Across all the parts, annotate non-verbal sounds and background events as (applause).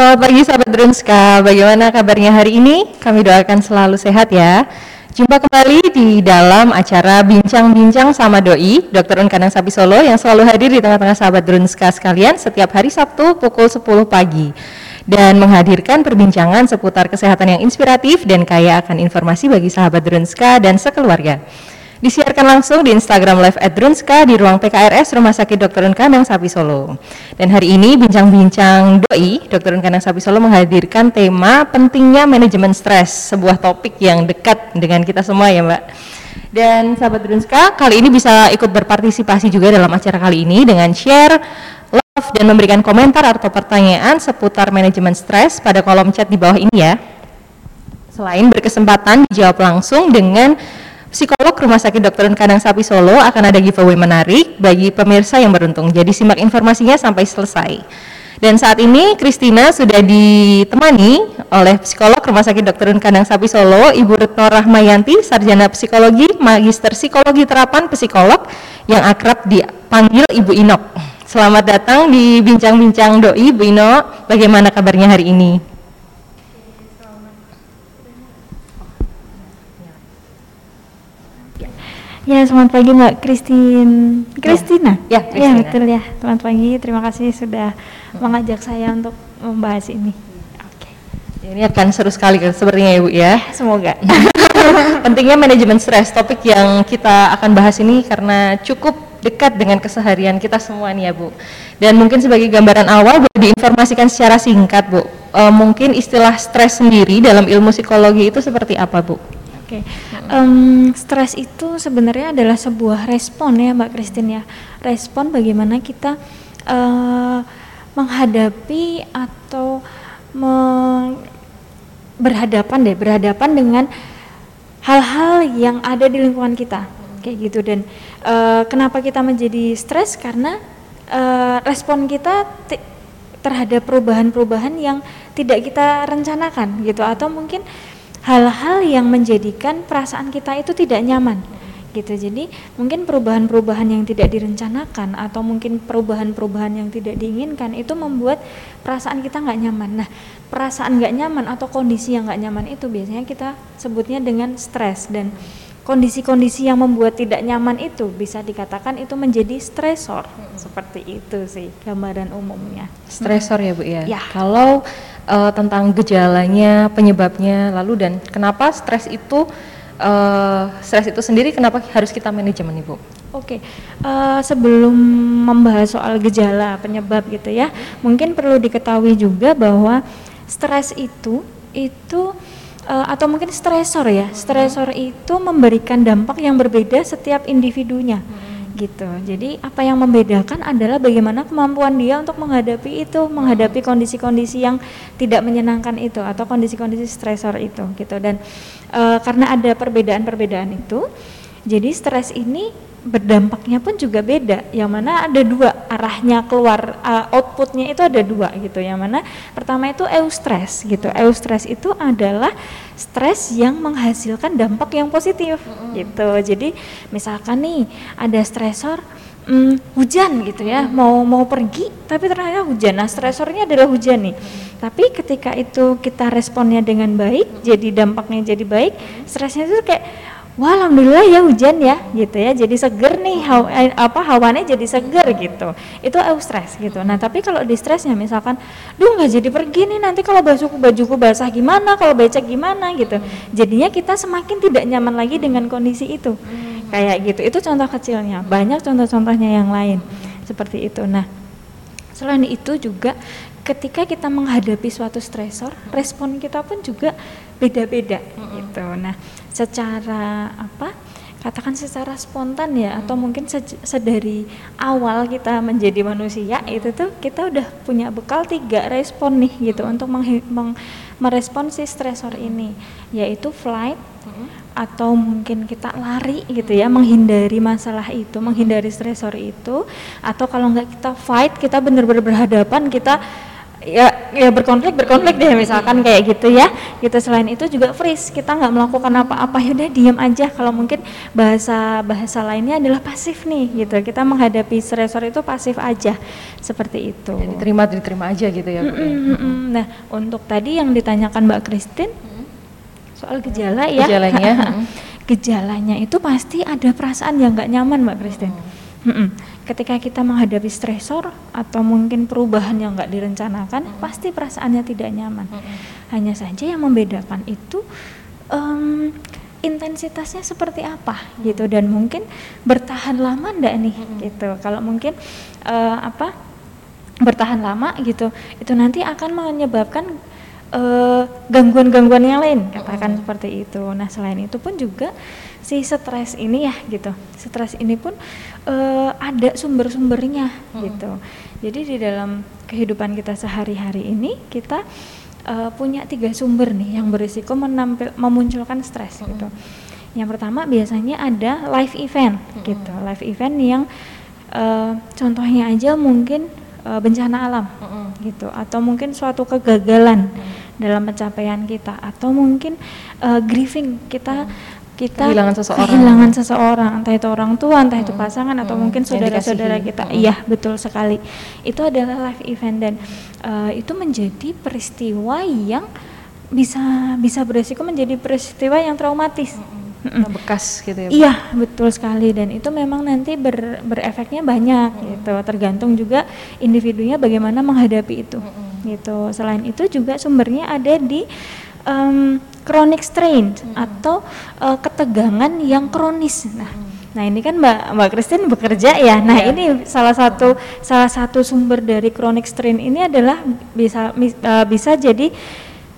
selamat pagi sahabat Drunska. Bagaimana kabarnya hari ini? Kami doakan selalu sehat ya. Jumpa kembali di dalam acara Bincang-Bincang sama Doi, Dr. Unkanang Sapi Solo yang selalu hadir di tengah-tengah sahabat Drunska sekalian setiap hari Sabtu pukul 10 pagi dan menghadirkan perbincangan seputar kesehatan yang inspiratif dan kaya akan informasi bagi sahabat Drunska dan sekeluarga. Disiarkan langsung di Instagram Live at Drunska di ruang PKRS Rumah Sakit Dr. Unkanang Sapi Solo. Dan hari ini bincang-bincang doi Dr. Unkanang Sapi Solo menghadirkan tema pentingnya manajemen stres, sebuah topik yang dekat dengan kita semua ya Mbak. Dan sahabat Drunska, kali ini bisa ikut berpartisipasi juga dalam acara kali ini dengan share love dan memberikan komentar atau pertanyaan seputar manajemen stres pada kolom chat di bawah ini ya. Selain berkesempatan dijawab langsung dengan Psikolog Rumah Sakit Dr. Kadang Sapi Solo akan ada giveaway menarik bagi pemirsa yang beruntung. Jadi simak informasinya sampai selesai. Dan saat ini Kristina sudah ditemani oleh psikolog Rumah Sakit Dr. Kadang Sapi Solo, Ibu Retno Rahmayanti, Sarjana Psikologi, Magister Psikologi Terapan Psikolog yang akrab dipanggil Ibu Inok. Selamat datang di Bincang-Bincang Doi, Bu Inok. Bagaimana kabarnya hari ini? Ya, selamat pagi Mbak Kristin. Kristina? Ya, ya, ya betul ya. Selamat pagi. Terima kasih sudah hmm. mengajak saya untuk membahas ini. Oke. Ini akan seru sekali sepertinya Ibu ya. Semoga. (laughs) Pentingnya manajemen stres, topik yang kita akan bahas ini karena cukup dekat dengan keseharian kita semua nih ya Bu. Dan mungkin sebagai gambaran awal boleh diinformasikan secara singkat Bu. E, mungkin istilah stres sendiri dalam ilmu psikologi itu seperti apa Bu? Oke, okay. um, stres itu sebenarnya adalah sebuah respon ya Mbak Christine ya, respon bagaimana kita uh, menghadapi atau berhadapan deh, berhadapan dengan hal-hal yang ada di lingkungan kita, kayak gitu. Dan uh, kenapa kita menjadi stres? Karena uh, respon kita terhadap perubahan-perubahan yang tidak kita rencanakan gitu. Atau mungkin hal-hal yang menjadikan perasaan kita itu tidak nyaman. Gitu. Jadi mungkin perubahan-perubahan yang tidak direncanakan atau mungkin perubahan-perubahan yang tidak diinginkan itu membuat perasaan kita nggak nyaman. Nah perasaan nggak nyaman atau kondisi yang nggak nyaman itu biasanya kita sebutnya dengan stres dan kondisi-kondisi yang membuat tidak nyaman itu bisa dikatakan itu menjadi stresor seperti itu sih gambaran umumnya stresor ya bu ya, ya. kalau uh, tentang gejalanya, penyebabnya, lalu dan kenapa stres itu uh, stres itu sendiri kenapa harus kita manajemen ibu? Oke, okay. uh, eh, sebelum membahas soal gejala penyebab gitu ya, mungkin perlu diketahui juga bahwa stres itu itu uh, atau mungkin stresor ya, stresor itu memberikan dampak yang berbeda setiap individunya. Hmm gitu. Jadi apa yang membedakan adalah bagaimana kemampuan dia untuk menghadapi itu, menghadapi kondisi-kondisi yang tidak menyenangkan itu atau kondisi-kondisi stresor itu gitu. Dan e, karena ada perbedaan-perbedaan itu, jadi stres ini berdampaknya pun juga beda. Yang mana ada dua arahnya keluar uh, outputnya itu ada dua gitu. Yang mana pertama itu eustress gitu. Eustress itu adalah stres yang menghasilkan dampak yang positif mm-hmm. gitu. Jadi misalkan nih ada stresor hmm, hujan gitu ya. Mm-hmm. mau mau pergi tapi ternyata hujan. Nah stresornya adalah hujan nih. Mm-hmm. tapi ketika itu kita responnya dengan baik jadi dampaknya jadi baik stresnya itu kayak wah alhamdulillah ya hujan ya gitu ya. Jadi seger nih haw, eh, apa hawannya jadi seger gitu. Itu eustress gitu. Nah tapi kalau di stresnya misalkan duh nggak jadi pergi nih nanti kalau bajuku bajuku basah gimana kalau becek gimana gitu. Jadinya kita semakin tidak nyaman lagi dengan kondisi itu. Kayak gitu. Itu contoh kecilnya. Banyak contoh-contohnya yang lain seperti itu. Nah selain itu juga ketika kita menghadapi suatu stresor respon kita pun juga beda-beda gitu. Nah secara apa katakan secara spontan ya hmm. atau mungkin sedari awal kita menjadi manusia itu tuh kita udah punya bekal tiga respon nih gitu hmm. untuk meng merespon si stresor ini yaitu flight hmm. atau mungkin kita lari gitu ya menghindari masalah itu menghindari stresor itu atau kalau nggak kita fight kita benar-benar berhadapan kita ya ya berkonflik berkonflik deh misalkan kayak gitu ya. Gitu selain itu juga freeze. Kita nggak melakukan apa-apa. Ya udah diam aja. Kalau mungkin bahasa bahasa lainnya adalah pasif nih gitu. Kita menghadapi stresor itu pasif aja. Seperti itu. Ya, diterima diterima aja gitu ya. Mm, mm, mm. nah untuk tadi yang ditanyakan Mbak Christine soal gejala ya. Gejalanya, (laughs) mm. gejalanya itu pasti ada perasaan yang nggak nyaman Mbak Christine. Mm-mm. Ketika kita menghadapi stresor atau mungkin perubahan yang nggak direncanakan pasti perasaannya tidak nyaman. Hanya saja yang membedakan itu em, intensitasnya seperti apa gitu. Dan mungkin bertahan lama ndak nih gitu. Kalau mungkin eh, apa bertahan lama gitu itu nanti akan menyebabkan eh, gangguan-gangguan yang lain katakan seperti itu. Nah selain itu pun juga si stres ini ya gitu. Stres ini pun eh, ada sumber-sumbernya gitu. Jadi di dalam kehidupan kita sehari-hari ini kita eh, punya tiga sumber nih yang berisiko menampil, memunculkan stres gitu. Yang pertama biasanya ada live event gitu. Live event yang eh, contohnya aja mungkin eh, bencana alam gitu. Atau mungkin suatu kegagalan dalam pencapaian kita. Atau mungkin eh, grieving kita kita Kehilangan seseorang. kehilangan seseorang. Entah itu orang tua entah itu pasangan atau Mm. mungkin saudara-saudara kita. Mm. iya betul sekali. Itu adalah live event dan eh, itu menjadi peristiwa yang bisa bisa beresiko menjadi peristiwa yang traumatis. Nah, bekas gitu ya Bu. Iya, betul sekali dan itu memang nanti ber, berefeknya banyak gitu. Tergantung juga individunya bagaimana menghadapi itu. Gitu. Selain itu juga sumbernya ada di em, chronic strain atau eh, ketegangan yang kronis. Nah, nah ini kan Mbak Mbak Christine bekerja ya. Nah, ini salah satu salah satu sumber dari chronic strain ini adalah bisa mis- eh, bisa jadi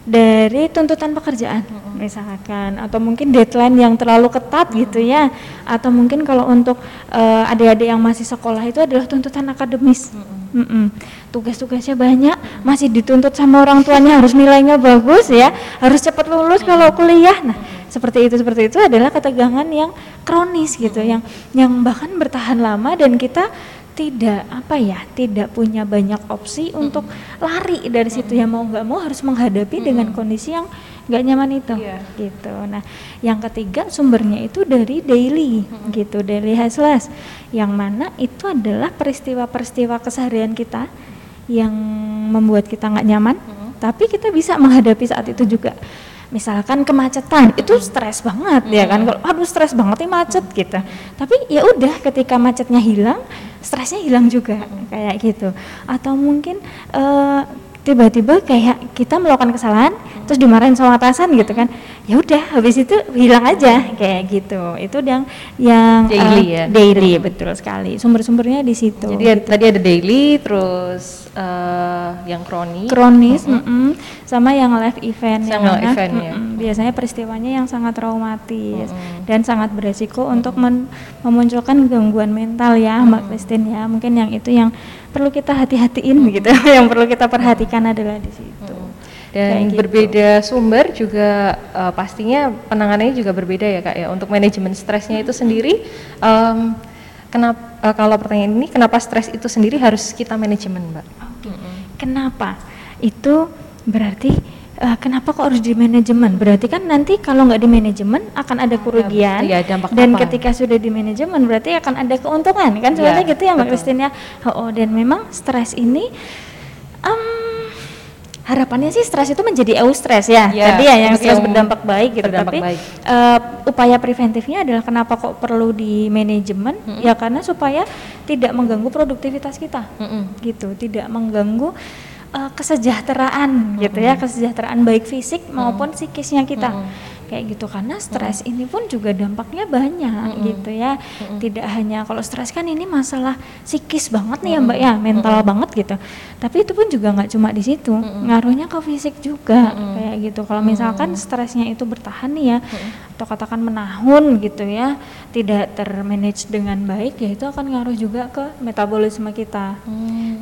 dari tuntutan pekerjaan misalkan. Atau mungkin deadline yang terlalu ketat gitu ya. Atau mungkin kalau untuk eh, adik-adik yang masih sekolah itu adalah tuntutan akademis. Mm-mm. tugas-tugasnya banyak masih dituntut sama orang tuanya harus nilainya bagus ya harus cepat lulus kalau kuliah. Nah seperti itu seperti itu adalah ketegangan yang kronis gitu yang yang bahkan bertahan lama dan kita tidak apa ya tidak punya banyak opsi untuk lari dari situ. Ya mau nggak mau harus menghadapi dengan kondisi yang nggak nyaman itu Iya. gitu. Nah yang ketiga sumbernya itu dari daily gitu daily hassles yang mana itu adalah peristiwa-peristiwa keseharian kita yang membuat kita nggak nyaman tapi kita bisa menghadapi saat itu juga. Misalkan kemacetan itu stres banget ya kan? Kalau aduh stres banget nih macet gitu. Tapi ya udah ketika macetnya hilang stresnya hilang juga kayak gitu. Atau mungkin eh, tiba-tiba kayak kita melakukan kesalahan terus dimarahin sama atasan gitu kan. Ya udah habis itu hilang aja kayak gitu. Itu yang yang Daily eh, ya? daily betul. sekali. Sumber-sumbernya di situ Jadi ada- tadi ada daily, terus eh, yang kronik, kronis mm-mm, sama yang live event yang Sama mana, event ya. mm-mm, biasanya peristiwanya yang sangat traumatis dan sangat beresiko untuk men- memunculkan gangguan mental ya Mbak Christine ya mungkin yang itu yang perlu kita hati-hatiin gitu (laughs) yang perlu kita perhatikan adalah di situ dan Kayak gitu. berbeda sumber juga eh, pastinya penanganannya juga berbeda ya kak ya. Untuk manajemen stresnya itu sendiri, kenapa kalau pertanyaan ini kenapa stres itu sendiri harus kita manajemen mbak? Kenapa? Itu berarti eh, kenapa kok harus di manajemen? Berarti kan nanti kalau nggak di manajemen akan ada kerugian. iya, dampak dan apa? ketika sudah di manajemen berarti akan ada keuntungan kan sebenarnya Iya, gitu ya Mbak. Christine ya. Oh, dan memang stres ini em, harapannya sih stres itu menjadi eustress ya. Iya, Tadi ya yang stres yang berdampak baik gitu. berdampak Tapi baik. eh, upaya preventifnya adalah kenapa kok perlu di manajemen? Ya karena supaya tidak mengganggu produktivitas kita Mm-mm. gitu tidak mengganggu uh, kesejahteraan gitu ya kesejahteraan baik fisik maupun psikisnya kita. Kayak gitu karena stres ini pun juga dampaknya banyak gitu ya. Tidak hanya kalau stres kan ini masalah psikis banget nih ya mbak ya mental banget gitu. Tapi itu pun juga nggak cuma di situ ngaruhnya ke fisik juga kayak gitu. Kalau misalkan stresnya itu bertahan nih ya atau katakan menahun gitu ya tidak termanage dengan baik ya itu akan ngaruh juga ke metabolisme kita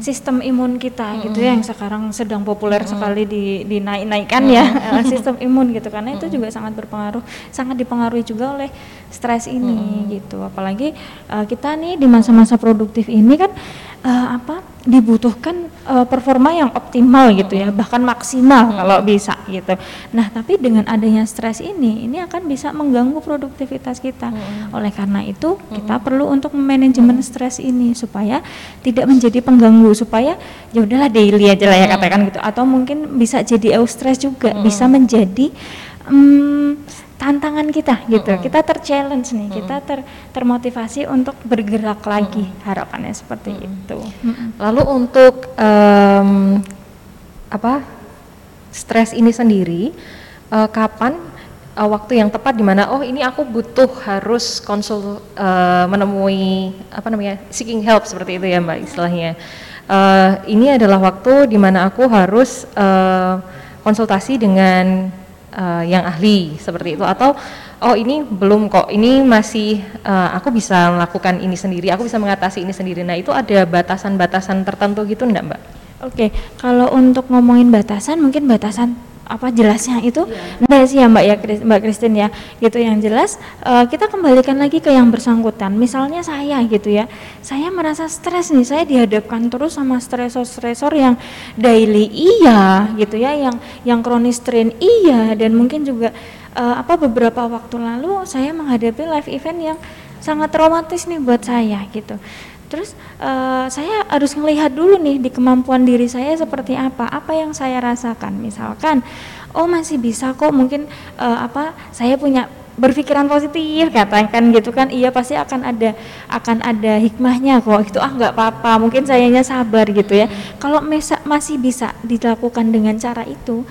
sistem imun kita gitu ya yang sekarang sedang populer sekali di dinaik-naikkan ya eh, sistem imun gitu. Karena itu juga sangat berpengaruh sangat dipengaruhi juga oleh stres ini gitu. Apalagi eh, kita nih di masa-masa produktif ini kan eh, apa dibutuhkan uh, performa yang optimal gitu ya, bahkan maksimal kalau bisa gitu. Nah, tapi dengan adanya stres ini, ini akan bisa mengganggu produktivitas kita. Oleh karena itu, kita perlu untuk manajemen stres ini supaya tidak menjadi pengganggu, supaya ya udahlah daily aja lah ya katakan gitu, atau mungkin bisa jadi eustress juga, bisa menjadi um, tantangan kita gitu. Mm -hmm. Kita terchallenge nih, mm -hmm. kita ter termotivasi untuk bergerak lagi. Mm -hmm. Harapannya seperti mm -hmm. itu. Mm -hmm. Lalu untuk um, apa stres ini sendiri, uh, kapan uh, waktu yang tepat di mana oh ini aku butuh harus konsul uh, menemui apa namanya seeking help seperti itu ya mbak istilahnya. Uh, ini adalah waktu di mana aku harus uh, konsultasi dengan uh, yang ahli seperti itu atau oh ini belum kok ini masih uh, aku bisa melakukan ini sendiri aku bisa mengatasi ini sendiri nah itu ada batasan-batasan tertentu gitu enggak mbak? Oke okay. kalau untuk ngomongin batasan mungkin batasan apa jelasnya itu? Yeah. sih ya Mbak ya Mbak Kristin ya? Gitu yang jelas. Uh, kita kembalikan lagi ke yang bersangkutan. Misalnya saya gitu ya. Saya merasa stres nih saya dihadapkan terus sama stresor-stresor yang daily iya gitu ya yang yang kronis strain iya dan mungkin juga uh, apa beberapa waktu lalu saya menghadapi live event yang sangat traumatis nih buat saya gitu Terus uh, saya harus melihat dulu nih di kemampuan diri saya seperti apa, apa yang saya rasakan. Misalkan, oh masih bisa kok. Mungkin uh, apa saya punya berpikiran positif katakan gitu kan. Iya pasti akan ada akan ada hikmahnya kok. Itu ah nggak apa-apa. Mungkin sayanya sabar gitu ya. Kalau masih bisa dilakukan dengan cara itu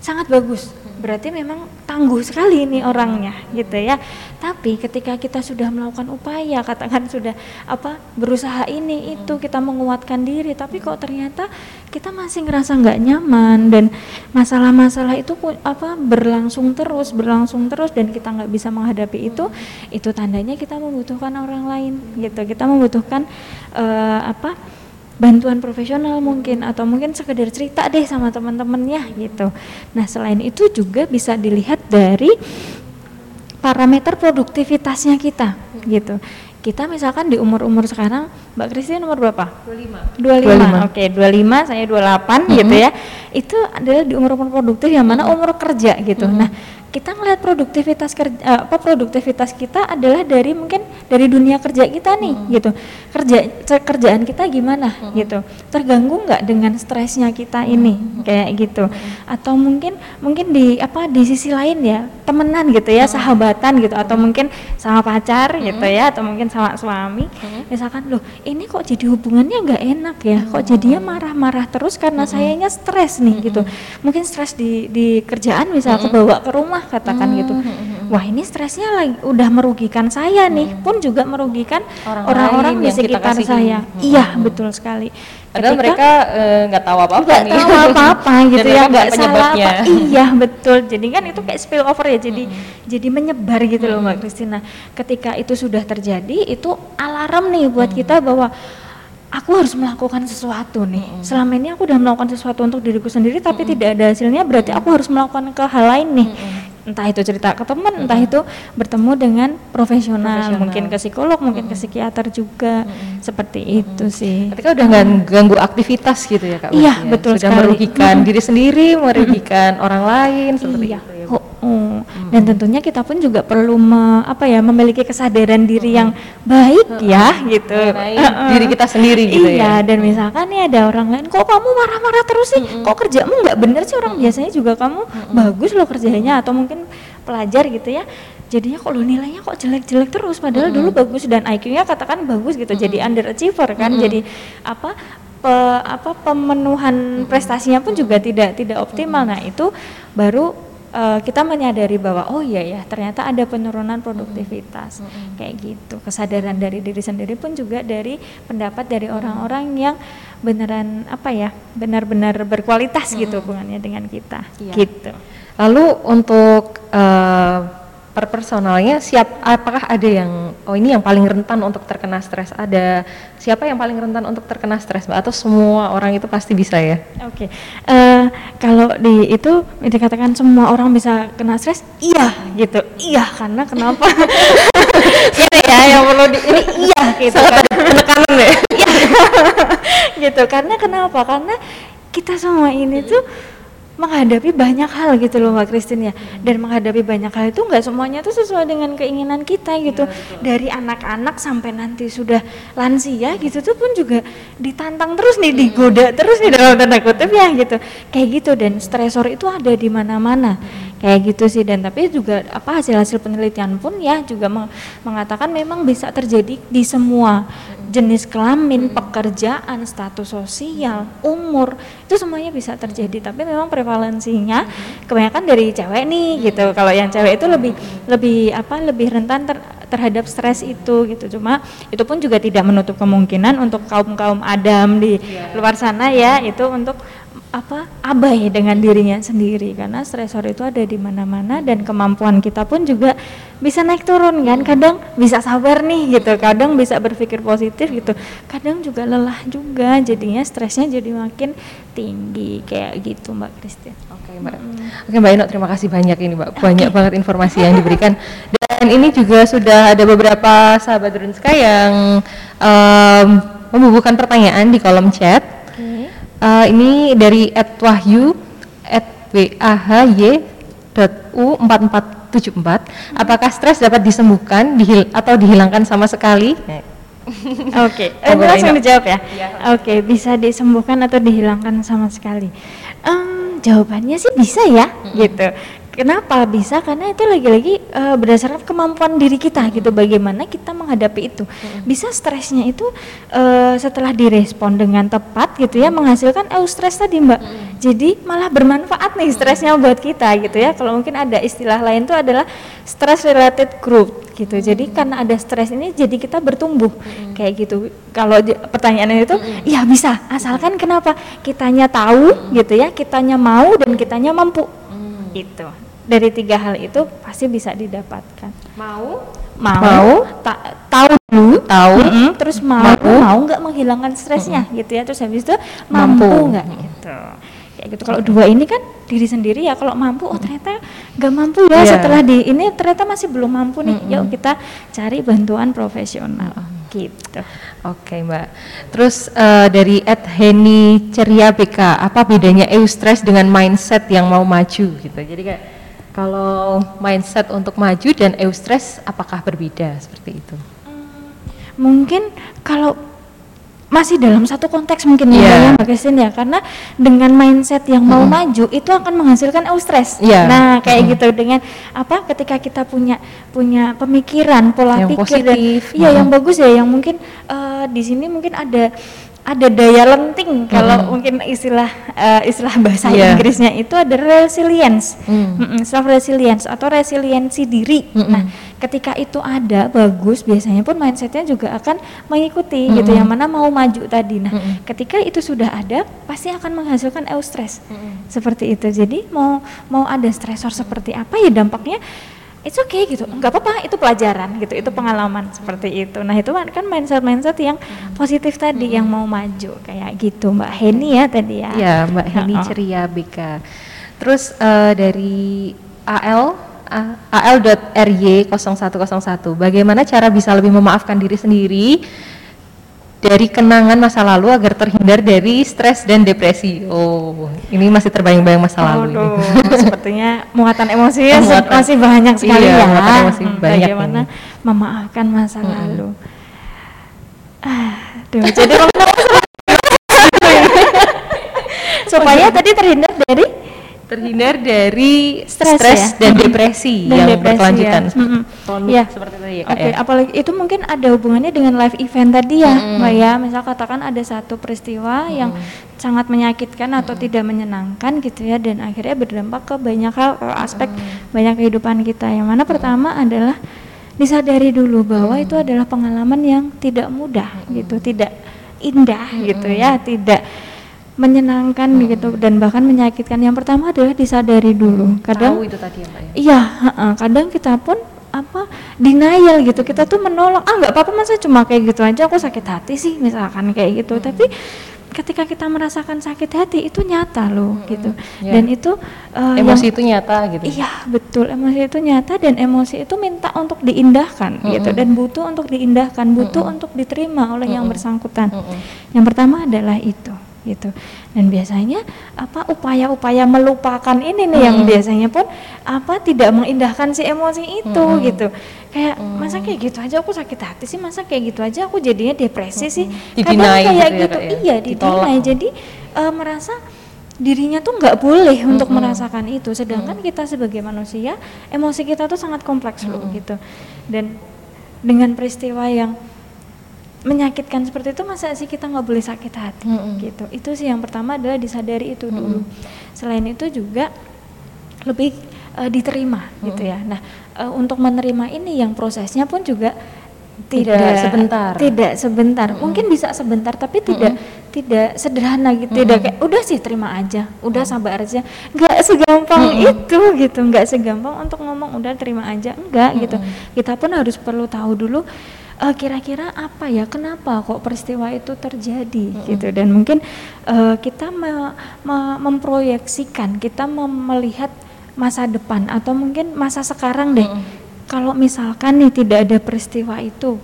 sangat bagus. Berarti memang tangguh sekali ini orangnya gitu ya. Tapi ketika kita sudah melakukan upaya katakan sudah apa berusaha ini itu kita menguatkan diri. Tapi kok ternyata kita masih ngerasa nggak nyaman dan masalah-masalah itu apa berlangsung terus berlangsung terus dan kita nggak bisa menghadapi itu itu tandanya kita membutuhkan orang lain gitu. Kita membutuhkan uh, apa bantuan profesional mungkin atau mungkin sekedar cerita deh sama teman-temannya gitu. Nah, selain itu juga bisa dilihat dari parameter produktivitasnya kita gitu. Kita misalkan di umur-umur sekarang, Mbak Kristi umur berapa? 25. 25. 25. Oke, okay, 25 saya 28 mm -hmm. gitu ya. Itu adalah di umur-umur produktif yang mana mm -hmm. umur kerja gitu. Mm -hmm. Nah, kita ngelihat produktivitas kerja eh, apa produktivitas kita adalah dari mungkin dari dunia kerja kita nih hmm. gitu kerja kerjaan kita gimana hmm. gitu terganggu nggak dengan stresnya kita ini hmm. kayak gitu hmm. atau mungkin mungkin di apa di sisi lain ya temenan gitu ya hmm. sahabatan gitu atau mungkin sama pacar hmm. gitu ya atau mungkin sama suami hmm. misalkan loh ini kok jadi hubungannya nggak enak ya kok hmm. jadinya marah-marah terus karena hmm. sayanya stres nih hmm. gitu mungkin stres di di kerjaan misal hmm. kebawa ke rumah rumah katakan gitu. hmm. gitu wah ini stresnya lagi udah merugikan saya nih hmm. pun juga merugikan orang-orang di sekitar saya hmm. iya hmm. betul sekali Padahal Ketika, mereka eh, nggak uh, tahu apa-apa nggak tahu apa-apa (laughs) gitu ya nggak salah apa iya betul jadi kan itu kayak spill over ya jadi hmm. jadi menyebar gitu hmm. loh mbak Kristina ketika itu sudah terjadi itu alarm nih buat hmm. kita bahwa aku harus melakukan sesuatu nih. Mm. Selama ini aku udah melakukan sesuatu untuk diriku sendiri tapi mm. tidak ada hasilnya, berarti aku harus melakukan ke hal lain nih. Mm. Entah itu cerita ke teman, mm. entah itu bertemu dengan profesional, profesional. mungkin ke psikolog, mungkin ke psikiater juga. Mm. Seperti mm. itu sih. Ketika udah nggak ganggu aktivitas gitu ya Kak. Iya, ya? betul Sudah sekali. merugikan mm. diri sendiri, merugikan mm. orang lain seperti iya. itu. Ya, oh, oh. Hmm. Dan tentunya kita pun juga perlu me, apa ya memiliki kesadaran diri hmm. yang baik hmm. ya gitu. uh, diri kita sendiri gitu iya, ya. dan misalkan nih ada orang lain kok kamu marah-marah terus sih? Hmm. Kok kerjamu nggak bener sih orang hmm. biasanya juga kamu hmm. bagus loh kerjanya atau mungkin pelajar gitu ya jadinya kok lo nilainya kok jelek-jelek terus padahal mm -hmm. dulu bagus dan IQ-nya katakan bagus gitu mm -hmm. jadi underachiever kan mm -hmm. jadi apa pe, apa pemenuhan mm -hmm. prestasinya pun juga tidak tidak optimal mm -hmm. nah itu baru uh, kita menyadari bahwa oh iya ya ternyata ada penurunan produktivitas mm -hmm. kayak gitu kesadaran dari diri sendiri pun juga dari pendapat dari orang-orang yang beneran apa ya benar-benar berkualitas mm -hmm. gitu hubungannya dengan kita iya. gitu lalu untuk uh, per personalnya siap apakah ada yang oh ini yang paling rentan untuk terkena stres? Ada siapa yang paling rentan untuk terkena stres mbak? Atau semua orang itu pasti bisa ya? Oke okay. uh, eh, kalau di itu dikatakan semua orang bisa kena stres? Iya gitu. Iya karena kenapa? (laughs) Ini ya yang perlu di ini iya gitu kan. Penekanan ya? Iya. (laughs) Gitu karena kenapa? Karena kita semua ini tuh menghadapi banyak hal gitu loh Mbak Christine ya. Dan menghadapi banyak hal itu nggak semuanya tuh sesuai dengan keinginan kita gitu. Dari anak-anak sampai nanti sudah lansia gitu tuh pun juga ditantang terus nih digoda terus nih dalam tanda kutip ya gitu. Kayak gitu dan stresor itu ada di mana-mana kayak gitu sih dan tapi juga apa hasil-hasil penelitian pun ya juga meng- mengatakan memang bisa terjadi di semua jenis kelamin, pekerjaan, status sosial, umur itu semuanya bisa terjadi. Tapi memang prevalensinya kebanyakan dari cewek nih gitu. Kalau yang cewek itu lebih lebih apa lebih rentan ter- terhadap stres itu gitu. Cuma itu pun juga tidak menutup kemungkinan untuk kaum kaum adam di luar sana ya itu untuk apa abai dengan dirinya sendiri karena stresor itu ada di mana-mana dan kemampuan kita pun juga bisa naik turun kan kadang bisa sabar nih gitu kadang bisa berpikir positif gitu kadang juga lelah juga jadinya stresnya jadi makin tinggi kayak gitu mbak Christine Oke Mbak. Oke Mbak Ino, terima kasih banyak ini Mbak. Banyak banget informasi yang diberikan. Dan ini juga sudah ada beberapa sahabat Drunska yang em, membubuhkan pertanyaan di kolom chat. Eh, ini dari @wahyu @wahy.u4474. Apakah stres dapat disembuhkan dihil atau dihilangkan sama sekali? Oke, (laughs) eh, Monggo, langsung dijawab ya. Oke, bisa disembuhkan atau dihilangkan sama sekali. Em, jawabannya sih bisa ya, gitu. Kenapa bisa? Karena itu lagi-lagi eh, berdasarkan kemampuan diri kita gitu. Bagaimana kita menghadapi itu. Bisa stresnya itu eh, setelah direspon dengan tepat gitu ya, menghasilkan eustress tadi mbak. Jadi malah bermanfaat nih stresnya buat kita gitu ya. Kalau mungkin ada istilah lain itu adalah stress related growth gitu. Jadi karena ada stres ini jadi kita bertumbuh kayak gitu. Kalau pertanyaannya itu ya bisa asalkan kenapa kitanya tahu gitu ya, kitanya mau dan kitanya mampu. Gitu. Dari tiga hal itu pasti bisa didapatkan. Mau? Mau, Mau. ta- tahu dulu, Tahu. Mm-mm, terus mau, Mau. mau nggak menghilangkan stresnya gitu ya. Terus habis itu mampu nggak gitu. Kayak gitu. Kalau dua ini kan diri sendiri ya. Kalau mampu, oh ternyata nggak mampu ya. Iya. Setelah di ini ternyata masih belum mampu nih. Yuk kita cari bantuan profesional. Gitu. Oke Mbak. Terus eh, dari Ed Heni Ceria BK, apa bedanya eustress dengan mindset yang mau maju gitu? Jadi kayak kalau mindset untuk maju dan eustress apakah berbeda seperti itu? Mungkin kalau masih dalam satu konteks mungkin Iya. ya Mbak Christine ya karena dengan mindset yang mau maju itu akan menghasilkan eustress. Iya. Nah, kayak gitu dengan apa ketika kita punya punya pemikiran, pola Yang pikir dan- positif. iya yang bagus ya yang mungkin eh, di sini mungkin ada ada daya lenting kalau mungkin istilah eh, istilah bahasa Iya. Inggrisnya itu ada resilience, Mm. self resilience atau resiliensi diri. Nah, ketika itu ada bagus, biasanya pun mindsetnya juga akan mengikuti gitu. Yang mana mau maju tadi. Nah, ketika itu sudah ada, pasti akan menghasilkan eustress seperti itu. Jadi mau mau ada stresor seperti apa ya dampaknya it's okay gitu. Nggak apa-apa itu pelajaran gitu itu pengalaman seperti itu. Nah itu kan mindset mindset yang positif tadi yang mau maju kayak gitu. Mbak Heni ya tadi ya. Iya Mbak Heni Oh. Ceria BK. Terus eh, dari AL A- AL.RY 0101 bagaimana cara bisa lebih memaafkan diri sendiri dari kenangan masa lalu agar terhindar dari stres dan depresi. Oh, ini masih terbayang-bayang masa lalu ini. Aduh, (laughs) sepertinya muatan emosinya se- Muatan- masih banyak sekali Iya, ya. muatan emosi Hmm, banyak Bagaimana ini. memaafkan masa lalu. Aduh, jadi (laughs) supaya tadi terhindar dari Terhindar dari Stres stres, ya? dan depresi Dan yang depresi berkelanjutan. ya. Mm-mm. Kronik Iya. seperti tadi ya, Kak, Oke, ya? apalagi itu mungkin ada hubungannya dengan live event tadi ya, Mbak ya. Misal katakan ada satu peristiwa yang sangat menyakitkan atau tidak menyenangkan gitu ya dan akhirnya berdampak ke banyak hal, ke aspek banyak kehidupan kita. Yang mana pertama adalah disadari dulu bahwa itu adalah pengalaman yang tidak mudah gitu, tidak indah gitu ya, tidak menyenangkan gitu dan bahkan menyakitkan. Yang pertama adalah disadari dulu. Kadang Tahu itu tadi ya, Mbak ya. Iya, kadang kita pun apa denial gitu. Kita tuh menolak, ah nggak apa-apa masa cuma kayak gitu aja aku sakit hati sih misalkan kayak gitu. Tapi ketika kita merasakan sakit hati itu nyata loh Mm-mm, gitu ya. dan itu eh, Emosi yang- itu nyata gitu. Iya betul emosi itu nyata dan emosi itu minta untuk diindahkan gitu Mm-mm. dan butuh untuk diindahkan butuh Mm-mm. untuk diterima oleh yang Mm-mm. bersangkutan. Mm-mm. Yang pertama adalah itu gitu dan biasanya apa upaya-upaya melupakan ini nih yang Mm-mm. biasanya pun apa tidak mengindahkan si emosi itu Mm-mm. gitu kayak Mm. masa kayak gitu aja aku sakit hati sih masa kayak gitu aja aku jadinya depresi sih Didinai kadang kayak gitu ya, gitu ya? iya Ditolak. didinai jadi eh, merasa dirinya tuh nggak boleh untuk Mm-mm. merasakan itu sedangkan kita sebagai manusia emosi kita tuh sangat kompleks loh Mm-mm. gitu dan dengan peristiwa yang menyakitkan seperti itu masa sih kita nggak boleh sakit hati Mm-mm. gitu itu sih yang pertama adalah disadari itu dulu selain itu juga lebih eh, diterima gitu Mm-mm. ya nah eh, untuk menerima ini yang prosesnya pun juga Tidak tidak sebentar. tidak sebentar Mm-mm. mungkin bisa sebentar tapi tidak tidak sederhana gitu tidak Mm-mm. kayak udah sih terima aja udah sabar aja nggak segampang Mm-mm. itu gitu nggak segampang untuk ngomong udah terima aja enggak gitu Mm-mm. kita pun harus perlu tahu dulu eh, kira-kira apa ya kenapa kok peristiwa itu terjadi Mm-mm. gitu dan mungkin eh, kita me- me- memproyeksikan kita mem- melihat masa depan atau mungkin masa sekarang deh Mm-mm. kalau misalkan nih tidak ada peristiwa itu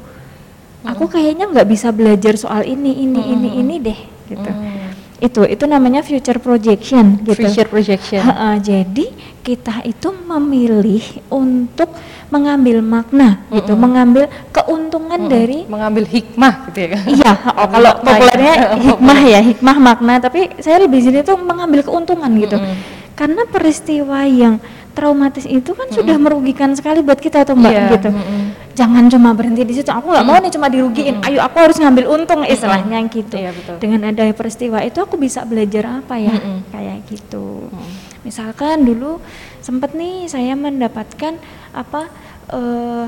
aku kayaknya nggak bisa belajar soal ini ini ini Mm-mm. ini deh gitu Mm. Itu itu namanya future projection gitu Future projection. Ha-ha, jadi kita itu memilih untuk mengambil makna gitu, Mm-mm. mengambil keuntungan Mm-mm. dari mengambil hikmah gitu ya. Iya, (laughs) oh, kalau populernya ya. hikmah ya, hikmah makna, tapi saya lebih sini tuh mengambil keuntungan gitu. Mm-mm. Karena peristiwa yang traumatis itu kan sudah merugikan sekali buat kita tuh Mbak Iya, gitu. mm-mm. Jangan cuma berhenti di situ. Aku nggak mau nih cuma dirugiin. Ayo aku harus ngambil untung istilahnya gitu. Iya, betul. Dengan adanya peristiwa itu aku bisa belajar apa ya? Mm-mm. Kayak gitu. Mm. Misalkan dulu sempat nih saya mendapatkan apa eh,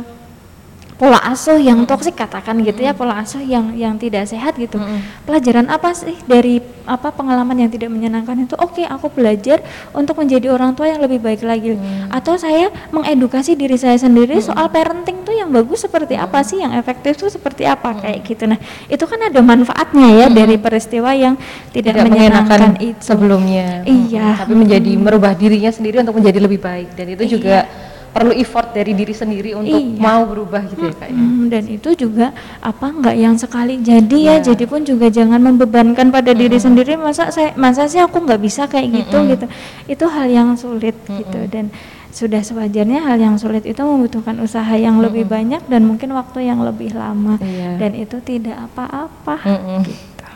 pola asuh yang toksik katakan gitu ya, pola asuh yang yang tidak sehat gitu. Pelajaran apa sih dari apa pengalaman yang tidak menyenangkan itu? Oke, aku belajar untuk menjadi orang tua yang lebih baik lagi. Mm. Atau saya mengedukasi diri saya sendiri soal parenting tuh yang bagus seperti apa sih, yang efektif tuh seperti apa kayak gitu. Nah, itu kan ada manfaatnya ya dari peristiwa yang tidak, tidak menyenangkan mengenakan itu. sebelumnya. Iya. Mm, Tapi menjadi merubah dirinya sendiri untuk menjadi lebih baik dan itu juga Iya. Perlu effort dari diri sendiri untuk Iya. mau berubah gitu ya kak. ya. Mm, dan itu juga apa nggak yang sekali jadi ya Iya. jadi pun juga jangan membebankan pada diri sendiri masa saya masa sih aku nggak bisa kayak gitu Mm-mm. gitu itu hal yang sulit gitu dan sudah sewajarnya hal yang sulit itu membutuhkan usaha yang lebih banyak dan mungkin waktu yang lebih lama Iya. dan itu tidak apa-apa Mm-mm.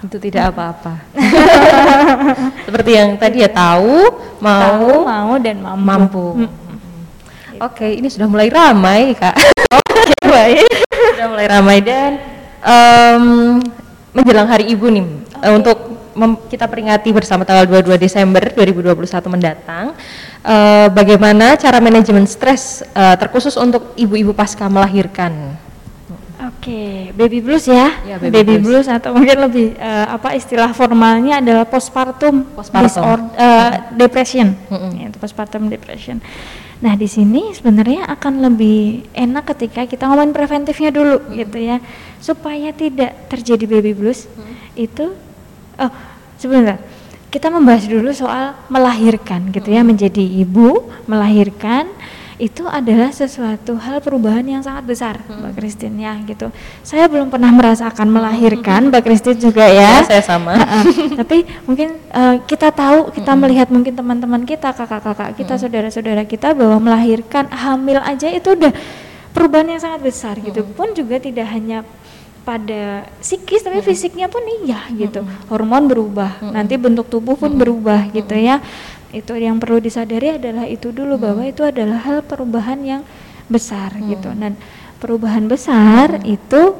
Itu tidak apa-apa. (laughs) Seperti yang tadi ya tahu, mau, tahu mau dan mampu, mampu. Mm. Oke, ini sudah mulai ramai kak. (laughs) Oke, baik sudah mulai ramai dan em, menjelang Hari Ibu nih eh, untuk kita peringati bersama tanggal 22 Desember 2021 mendatang. eh, bagaimana cara manajemen stres eh, terkhusus untuk ibu-ibu pasca melahirkan? Oke, baby blues ya. Ya, baby baby, blues. blues. atau mungkin lebih eh, apa istilah formalnya adalah postpartum, Postpartum. eh, depression. Mm-mm. Ya, itu postpartum depression. Nah, di sini sebenarnya akan lebih enak ketika kita ngomongin preventifnya dulu gitu ya. Supaya tidak terjadi baby blues itu oh, sebentar. Kita membahas dulu soal melahirkan gitu ya, menjadi ibu, melahirkan itu adalah sesuatu hal perubahan yang sangat besar Mbak Christine ya gitu. Saya belum pernah merasakan melahirkan Mbak Christine juga ya. Ya, saya sama. Ha-ha. Tapi mungkin eh, kita tahu, kita melihat mungkin teman-teman kita, kakak-kakak kita, saudara-saudara kita bahwa melahirkan hamil aja itu udah perubahan yang sangat besar gitu. Pun juga tidak hanya pada psikis tapi fisiknya pun iya gitu. Hormon berubah, nanti bentuk tubuh pun berubah gitu ya. Itu yang perlu disadari adalah itu dulu bahwa itu adalah hal perubahan yang besar gitu. Dan perubahan besar itu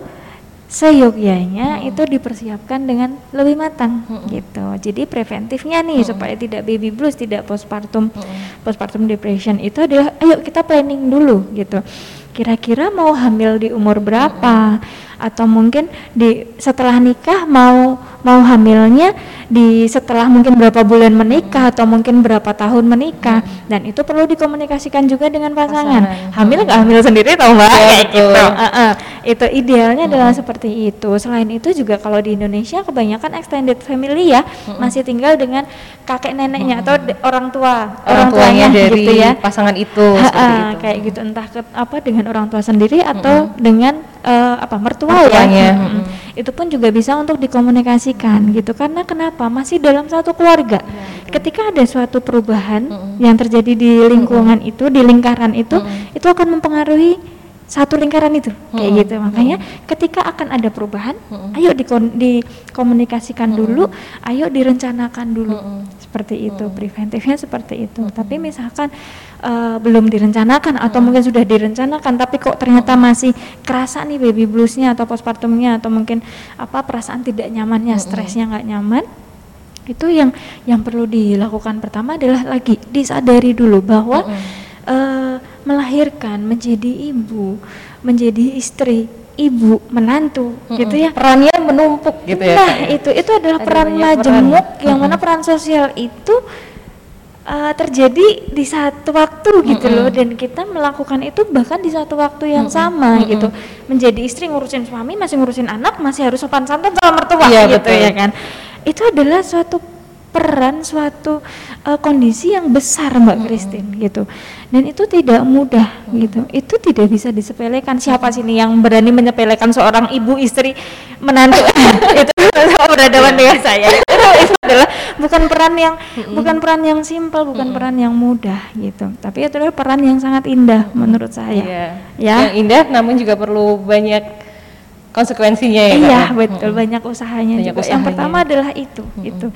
seyogyanya itu dipersiapkan dengan lebih matang gitu. Jadi preventifnya nih supaya tidak baby blues, tidak postpartum postpartum depression itu adalah ayo kita planning dulu gitu. Kira-kira mau hamil di umur berapa? Atau mungkin di setelah nikah mau mau hamilnya di setelah mungkin berapa bulan menikah atau mungkin berapa tahun menikah. Dan itu perlu dikomunikasikan juga dengan pasangan, Pasangan. hamil nggak hamil sendiri tau mbak? Kayak gitu. Uh, uh, itu idealnya adalah seperti itu. Selain itu juga kalau di Indonesia kebanyakan extended family ya masih tinggal dengan kakek neneknya atau de- orang tua orang tuanya dari gitu ya. pasangan itu Ha-ha, seperti itu. kayak gitu. Entah ke, apa dengan orang tua sendiri atau dengan eh, apa mertua Mertuanya, ya Mm-mm. itu pun juga bisa untuk dikomunikasikan gitu karena kenapa? Masih dalam satu keluarga. Ketika ada suatu perubahan yang terjadi di lingkungan itu di lingkaran itu itu akan mempengaruhi satu lingkaran itu. Kayak gitu. Makanya ketika akan ada perubahan ayo dikon- dikomunikasikan dulu ayo direncanakan dulu. Seperti itu preventifnya seperti itu. Tapi misalkan eh, belum direncanakan atau mungkin sudah direncanakan tapi kok ternyata masih kerasa nih baby bluesnya atau postpartumnya atau mungkin apa perasaan tidak nyamannya stresnya nggak nyaman itu yang yang perlu dilakukan pertama adalah lagi disadari dulu bahwa eh, melahirkan menjadi ibu menjadi istri ibu menantu gitu ya. Perannya menumpuk gitu ya. Nah ya? itu itu adalah Ada peran banyak peran. majemuk yang mana peran sosial itu uh, terjadi di satu waktu gitu loh. Dan kita melakukan itu bahkan di satu waktu yang sama gitu. Menjadi istri ngurusin suami masih ngurusin anak masih harus sopan santun sama mertua Iya, gitu betul. ya kan. Itu adalah suatu peran suatu uh, kondisi yang besar Mbak Christine gitu. Dan itu tidak mudah gitu. Itu tidak bisa disepelekan. Siapa sini yang berani menyepelekan seorang ibu istri menantu? (laughs) Itu sama berhadapan dengan saya. Itu, adalah bukan peran yang bukan peran yang simpel bukan peran yang mudah gitu. Tapi itu adalah peran yang sangat indah menurut saya. Iya. ya. Yang indah namun juga perlu banyak konsekuensinya ya iya ya? betul. Banyak usahanya Banyak juga. Yang usahanya. pertama adalah itu gitu.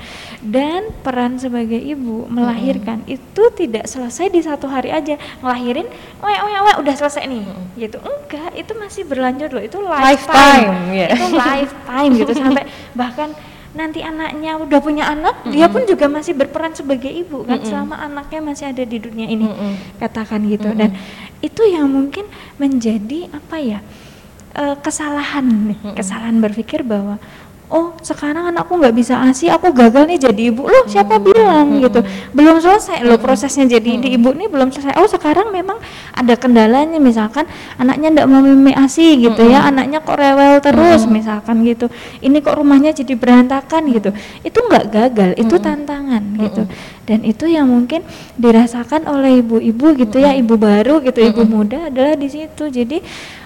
Dan peran sebagai ibu melahirkan itu tidak selesai di satu hari aja. Ngelahirin weh weh weh udah selesai nih. Gitu. Enggak itu masih berlanjut loh. Itu Lifetime, lifetime, ya. itu (laughs) lifetime gitu. Sampai bahkan nanti anaknya udah punya anak dia pun juga masih berperan sebagai ibu kan selama anaknya masih ada di dunia ini katakan gitu. Dan itu yang mungkin menjadi apa ya eh, kesalahan nih, kesalahan berpikir bahwa oh sekarang anakku nggak bisa asi aku gagal nih jadi ibu. Loh siapa bilang gitu? Belum selesai loh prosesnya jadi di ibu nih belum selesai. Oh sekarang memang ada kendalanya misalkan anaknya nggak mau mimi asi gitu ya anaknya kok rewel terus misalkan gitu. Ini kok rumahnya jadi berantakan gitu. Itu nggak gagal itu tantangan gitu. Dan itu yang mungkin dirasakan oleh ibu-ibu gitu ya ibu baru gitu ibu muda adalah di situ. Jadi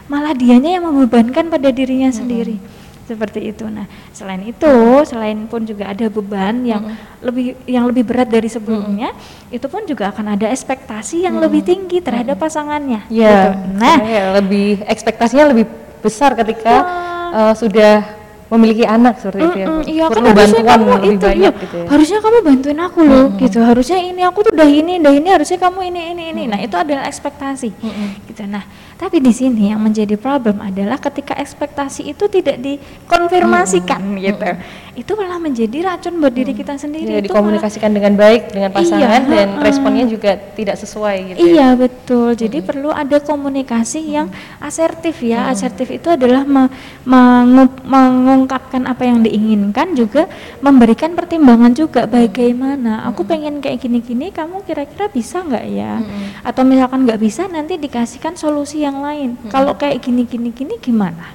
malah dianya yang membebankan pada dirinya sendiri. Seperti itu. Nah, selain itu, selain pun juga ada beban yang lebih yang lebih berat dari sebelumnya, itu pun juga akan ada ekspektasi yang lebih tinggi terhadap pasangannya. Iya. gitu. Nah, lebih ekspektasinya lebih besar ketika eh, sudah memiliki anak seperti itu ya. Iya kan Perlu harusnya bantuan kamu itu banyak iya, gitu ya. harusnya kamu bantuin aku loh gitu. Harusnya ini aku tuh udah ini udah ini harusnya kamu ini ini ini. Nah itu adalah ekspektasi. Gitu. Nah tapi di sini yang menjadi problem adalah ketika ekspektasi itu tidak dikonfirmasikan gitu. Itu malah menjadi racun buat diri kita sendiri. Ya, itu malah dikomunikasikan dengan baik dengan pasangan Iya, dan responnya juga tidak sesuai gitu ya. Iya betul. Jadi perlu ada komunikasi yang asertif ya. Asertif itu adalah me- mengu- mengungkapkan apa yang diinginkan juga memberikan pertimbangan juga bagaimana. Aku pengen kayak gini-gini, kamu kira-kira bisa nggak ya? Atau misalkan nggak bisa, nanti dikasihkan solusi yang lain. Kalau kayak gini-gini gini gimana?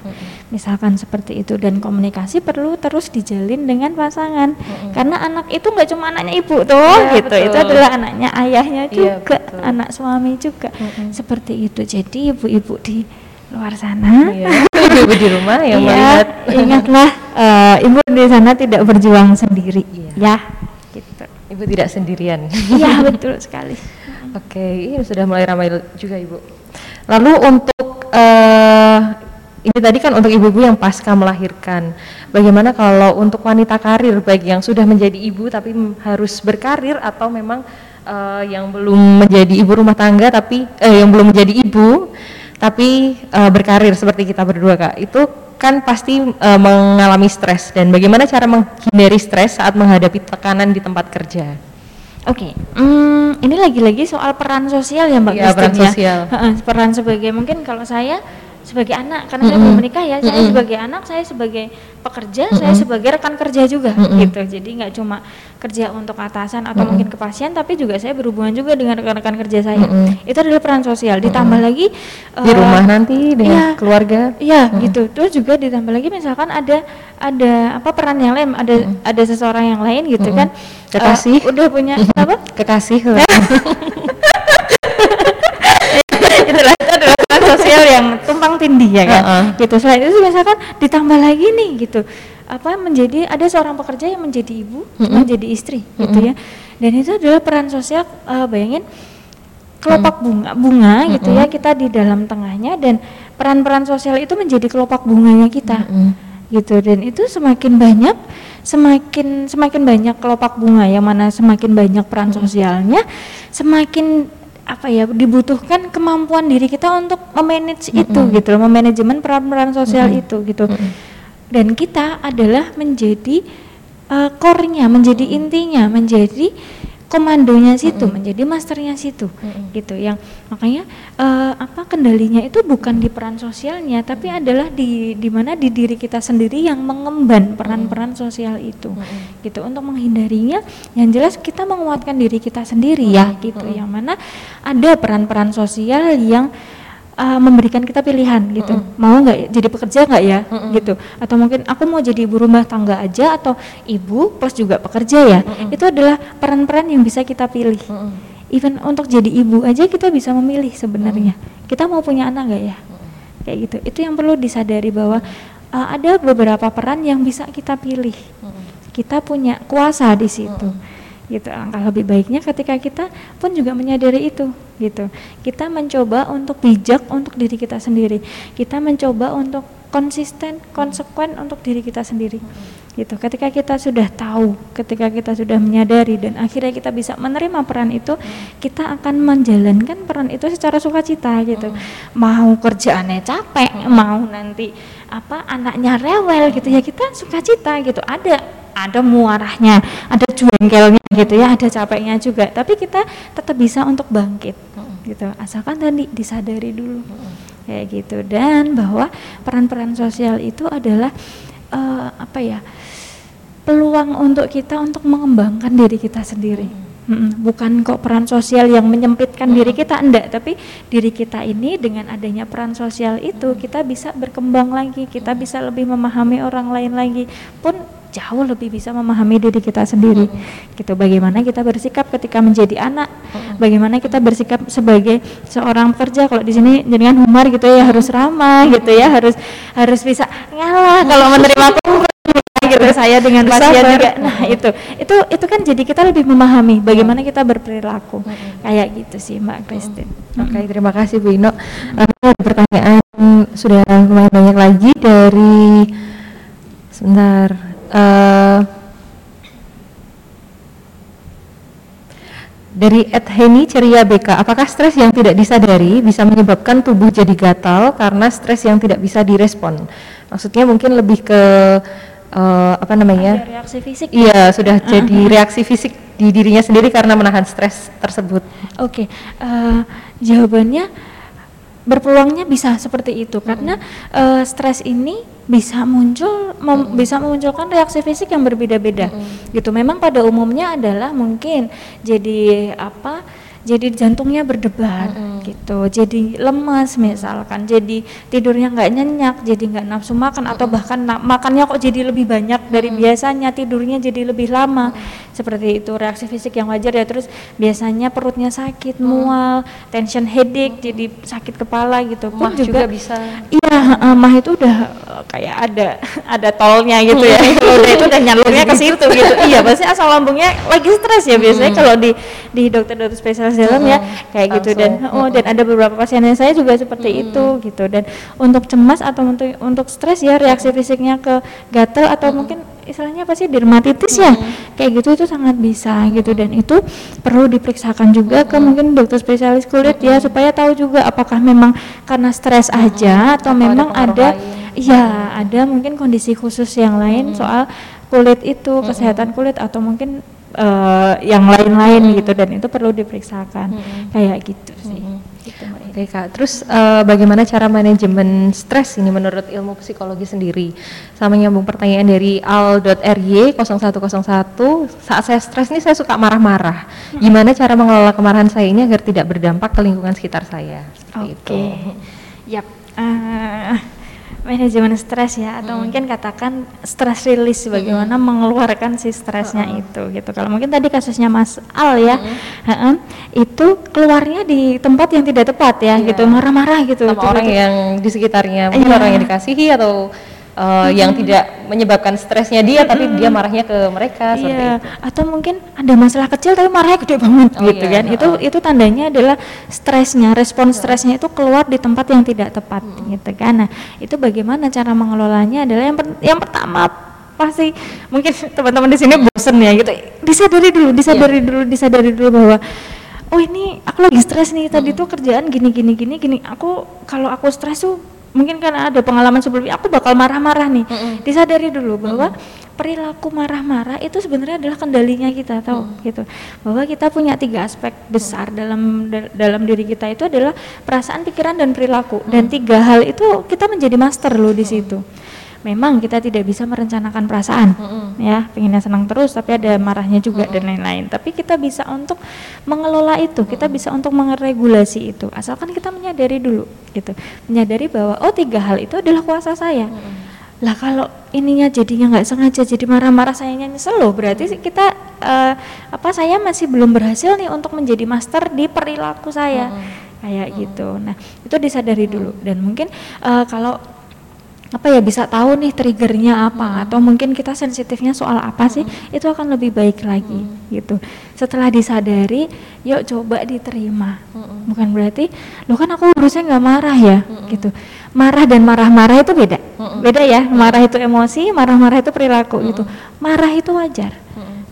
Misalkan seperti itu dan komunikasi perlu terus dijalin dengan pasangan. Karena anak itu nggak cuma anaknya ibu tuh, Iya, gitu. Itu betul. adalah anaknya ayahnya Iya, juga betul. anak suami juga seperti itu jadi ibu-ibu di luar sana Iya. Ibu di rumah yang iya, melihat ingatlah eh, ibu di sana tidak berjuang sendiri Iya. ya gitu ibu tidak sendirian. iya betul sekali Oke, ini sudah mulai ramai juga Ibu. Lalu untuk eh, ini tadi kan untuk ibu-ibu yang pasca melahirkan. Bagaimana kalau untuk wanita karir baik yang sudah menjadi ibu tapi harus berkarir atau memang eh, yang belum menjadi ibu rumah tangga tapi eh, yang belum menjadi ibu tapi eh, berkarir seperti kita berdua Kak. Itu kan pasti eh, mengalami stres dan bagaimana cara menghindari stres saat menghadapi tekanan di tempat kerja. Oke, hmm, ini lagi-lagi soal peran sosial ya Mbak Iya, peran ya. sosial. Heeh, peran sebagai mungkin kalau saya sebagai anak karena saya belum menikah ya saya sebagai anak saya sebagai pekerja saya sebagai rekan kerja juga gitu. Jadi nggak cuma kerja untuk atasan atau mungkin ke pasien tapi juga saya berhubungan juga dengan rekan-rekan kerja saya. Itu adalah peran sosial. Ditambah lagi di eh, rumah nanti dengan iya. keluarga. Iya gitu. Terus juga ditambah lagi misalkan ada ada apa peran yang lain, ada ada seseorang yang lain gitu kan. eh, Kekasih. udah punya apa? kekasih (laughs) Itulah itu adalah peran sosial yang tindih ya kan. Heeh. Gitu. Selain itu misalkan ditambah lagi nih gitu. Apa menjadi ada seorang pekerja yang menjadi ibu, menjadi istri gitu ya. Dan itu adalah peran sosial eh, bayangin kelopak bunga bunga gitu ya kita di dalam tengahnya dan peran-peran sosial itu menjadi kelopak bunganya kita gitu dan itu semakin banyak semakin semakin banyak kelopak bunga yang mana semakin banyak peran sosialnya semakin apa ya dibutuhkan kemampuan diri kita untuk memanage itu gitu loh, memanajemen peran-peran sosial itu gitu. Dan kita adalah menjadi eh, core-nya menjadi intinya menjadi komandonya situ menjadi masternya situ gitu. Yang makanya eh, apa kendalinya itu bukan di peran sosialnya tapi adalah di di mana di diri kita sendiri yang mengemban peran-peran sosial itu gitu. Untuk menghindarinya yang jelas kita menguatkan diri kita sendiri ya gitu. Yang mana ada peran-peran sosial yang uh, memberikan kita pilihan gitu. Mau nggak jadi pekerja nggak ya? Gitu. Atau mungkin aku mau jadi ibu rumah tangga aja atau ibu plus juga pekerja ya? Itu adalah peran-peran yang bisa kita pilih. Even untuk jadi ibu aja kita bisa memilih sebenarnya. Kita mau punya anak nggak ya? Kayak gitu. Itu yang perlu disadari bahwa uh, ada beberapa peran yang bisa kita pilih. Kita punya kuasa di situ gitu. Angka lebih baiknya ketika kita pun juga menyadari itu gitu. Kita mencoba untuk bijak untuk diri kita sendiri. Kita mencoba untuk konsisten konsekuen untuk diri kita sendiri gitu. Ketika kita sudah tahu ketika kita sudah menyadari dan akhirnya kita bisa menerima peran itu kita akan menjalankan peran itu secara sukacita gitu. Mau kerjaannya capek mau nanti apa anaknya rewel gitu ya kita sukacita gitu. Ada ada muarahnya, ada jengkelnya gitu ya, ada capeknya juga. Tapi kita tetap bisa untuk bangkit gitu. Asalkan tadi disadari dulu. Kayak gitu dan bahwa peran-peran sosial itu adalah eh, apa ya? peluang untuk kita untuk mengembangkan diri kita sendiri. Mm-mm, bukan kok peran sosial yang menyempitkan diri kita enggak, tapi diri kita ini dengan adanya peran sosial itu kita bisa berkembang lagi, kita bisa lebih memahami orang lain lagi, pun jauh lebih bisa memahami diri kita sendiri. Gitu bagaimana kita bersikap ketika menjadi anak, bagaimana kita bersikap sebagai seorang pekerja. Kalau di sini jaringan humor gitu ya harus ramah gitu ya, harus harus bisa ngalah kalau menerima gitu saya dengan pasien juga. Nah, itu itu itu kan jadi kita lebih memahami bagaimana kita berperilaku. Kayak gitu sih Mbak Christine. Oke, terima kasih Bu Ino. Ada pertanyaan sudah lumayan banyak lagi dari sebentar. Eh, dari Ed Heni Ceria BK, apakah stres yang tidak disadari bisa menyebabkan tubuh jadi gatal karena stres yang tidak bisa direspon? Maksudnya mungkin lebih ke eh, apa namanya? Ada reaksi fisik. Iya, sudah jadi reaksi fisik di dirinya sendiri karena menahan stres tersebut. Oke, eh, jawabannya berpeluangnya bisa seperti itu karena eh, stres ini bisa muncul mem- bisa memunculkan reaksi fisik yang berbeda-beda. Gitu. Memang pada umumnya adalah mungkin jadi apa? Jadi jantungnya berdebar gitu, jadi lemas misalkan, jadi tidurnya nggak nyenyak, jadi nggak nafsu makan atau bahkan na- makannya kok jadi lebih banyak dari biasanya, tidurnya jadi lebih lama, seperti itu reaksi fisik yang wajar ya. Terus biasanya perutnya sakit, mual, tension headache, jadi sakit kepala gitu. Pun Mah juga bisa. Iya, eh, mah itu udah eh, kayak ada (laughs) ada tolnya gitu ya. Kalau udah itu udah nyalurnya ke (laughs) situ gitu. Iya, pasti asal lambungnya lagi stres ya biasanya kalau di di dokter-dokter spesialis dalam ya. Kayak gitu. Dan oh dan ada beberapa pasiennya saya juga seperti itu gitu. Dan untuk cemas atau untuk untuk stres ya reaksi fisiknya ke gatal atau mungkin istilahnya apa sih dermatitis ya? Kayak gitu itu sangat bisa gitu dan itu perlu diperiksakan juga ke mungkin dokter spesialis kulit ya supaya tahu juga apakah memang karena stres aja atau Atau ada memang ada lain. iya ada mungkin kondisi khusus yang lain soal kulit itu kesehatan kulit atau mungkin eh, yang lain-lain gitu dan itu perlu diperiksakan. Kayak gitu sih gitu. Oke kak, terus eh, bagaimana cara manajemen stres ini menurut ilmu psikologi sendiri? Sama nyambung pertanyaan dari al.ry 0101, saat saya stres nih saya suka marah-marah. Gimana cara mengelola kemarahan saya ini agar tidak berdampak ke lingkungan sekitar saya? Seperti Oke, itu. yap. Eh, manajemen stres ya, atau mungkin katakan stress release, bagaimana mengeluarkan si stresnya itu, gitu. Kalau mungkin tadi kasusnya Mas Al ya, heeh, itu keluarnya di tempat yang tidak tepat ya, Iya. gitu, marah-marah gitu. Sama orang Tiba-tiba- yang di sekitarnya, mungkin Iya. orang yang dikasihi atau eh, yang tidak menyebabkan stresnya dia, tapi dia marahnya ke mereka seperti Iya, itu. atau mungkin ada masalah kecil tapi marahnya gede banget Oh, gitu iya, kan. Itu itu tandanya adalah stresnya, respon stresnya itu keluar di tempat yang tidak tepat gitu kan. Nah, itu bagaimana cara mengelolanya adalah yang per- yang pertama pasti mungkin (laughs) teman-teman di sini bosen ya gitu. Disadari dulu, disadari Iya. dulu, disadari dulu bahwa oh ini aku lagi stres nih tadi tuh kerjaan gini gini gini gini. Aku kalau aku stres tuh mungkin karena ada pengalaman sebelumnya aku bakal marah-marah nih. Disadari dulu bahwa perilaku marah-marah itu sebenarnya adalah kendalinya kita tahu gitu. Bahwa kita punya tiga aspek besar dalam da- dalam diri kita itu adalah perasaan pikiran dan perilaku. Dan tiga hal itu kita menjadi master loh di situ memang kita tidak bisa merencanakan perasaan ya. Pengennya senang terus tapi ada marahnya juga dan lain-lain. Tapi kita bisa untuk mengelola itu kita bisa untuk meregulasi itu. Asalkan kita menyadari dulu gitu. Menyadari bahwa oh tiga hal itu adalah kuasa saya. Lah kalau ininya jadinya nggak sengaja jadi marah-marah sayanya nyesel loh. Berarti kita eh, apa saya masih belum berhasil nih untuk menjadi master di perilaku saya. Kayak gitu. Nah itu disadari dulu. Dan mungkin eh, kalau apa ya bisa tahu nih triggernya apa atau mungkin kita sensitifnya soal apa sih itu akan lebih baik lagi gitu. Setelah disadari yuk coba diterima. Bukan berarti lo kan aku harusnya nggak marah ya gitu. Marah dan marah-marah itu beda. Beda ya marah itu emosi marah-marah itu perilaku gitu. Marah itu wajar.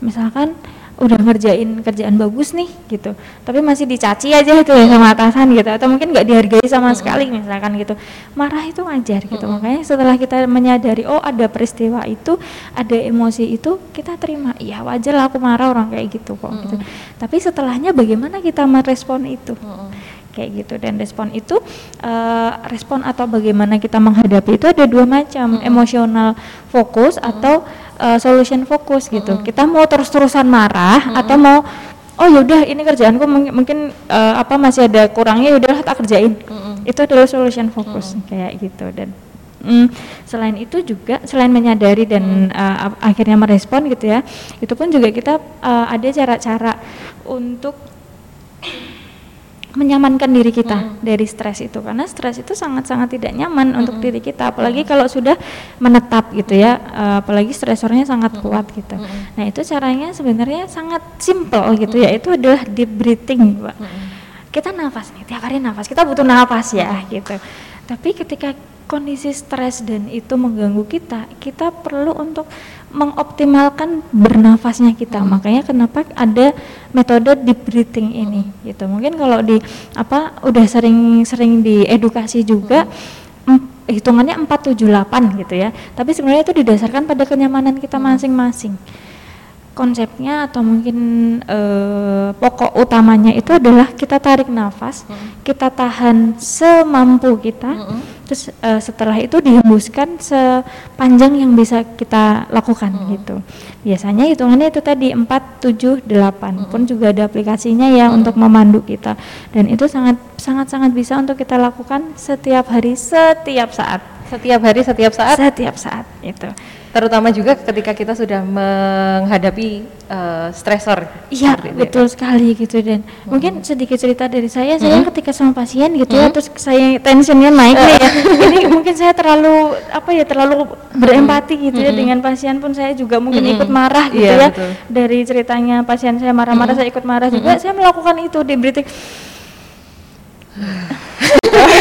Misalkan udah ngerjain kerjaan bagus nih gitu. Tapi masih dicaci aja itu ya sama atasan gitu atau mungkin nggak dihargai sama sekali misalkan gitu. Marah itu wajar gitu. Makanya setelah kita menyadari oh ada peristiwa itu ada emosi itu kita terima iya wajar lah aku marah orang kayak gitu kok gitu. Tapi setelahnya bagaimana kita merespon itu? Kayak gitu. Dan respon itu eh, respon atau bagaimana kita menghadapi itu ada dua macam. Emosional fokus atau eh, solution fokus gitu. Kita mau terus-terusan marah atau mau oh yaudah ini kerjaanku mungkin, mungkin eh, apa masih ada kurangnya yaudahlah tak kerjain. Itu adalah solution fokus kayak gitu. Dan mm, selain itu juga selain menyadari dan eh, ap- akhirnya merespon gitu ya itu pun juga kita eh, ada cara-cara untuk menyamankan diri kita dari stres itu. Karena stres itu sangat-sangat tidak nyaman untuk diri kita. Apalagi kalau sudah menetap gitu ya eh, apalagi stresornya sangat kuat gitu. Nah itu caranya sebenarnya sangat simple gitu ya. Itu adalah deep breathing Mbak. kita nafas nih tiap hari nafas. Kita butuh nafas ya gitu. Tapi ketika kondisi stres dan itu mengganggu kita kita perlu untuk mengoptimalkan bernafasnya kita. Makanya kenapa ada metode deep breathing ini gitu. Mungkin kalau di apa udah sering-sering diedukasi juga em- hitungannya 478 gitu ya. Tapi sebenarnya itu didasarkan pada kenyamanan kita masing-masing. Konsepnya atau mungkin eh, pokok utamanya itu adalah kita tarik nafas, kita tahan semampu kita, terus eh, setelah itu dihembuskan sepanjang yang bisa kita lakukan gitu. Biasanya hitungannya itu tadi 4 7 8 pun juga ada aplikasinya ya untuk memandu kita dan itu sangat sangat sangat bisa untuk kita lakukan setiap hari setiap saat. Setiap hari, setiap saat, Setiap saat itu. Terutama juga ketika kita sudah menghadapi eh, stresor. Iya ya, betul sekali gitu dan. Mungkin sedikit cerita dari saya. Saya ketika sama pasien gitu ya terus saya tensionnya naik nih ya. (laughs) Ini mungkin saya terlalu apa ya terlalu berempati gitu ya dengan pasien pun saya juga mungkin ikut marah gitu Iya, ya. betul. dari ceritanya pasien saya marah-marah saya ikut marah juga. Saya melakukan itu di breathing (laughs)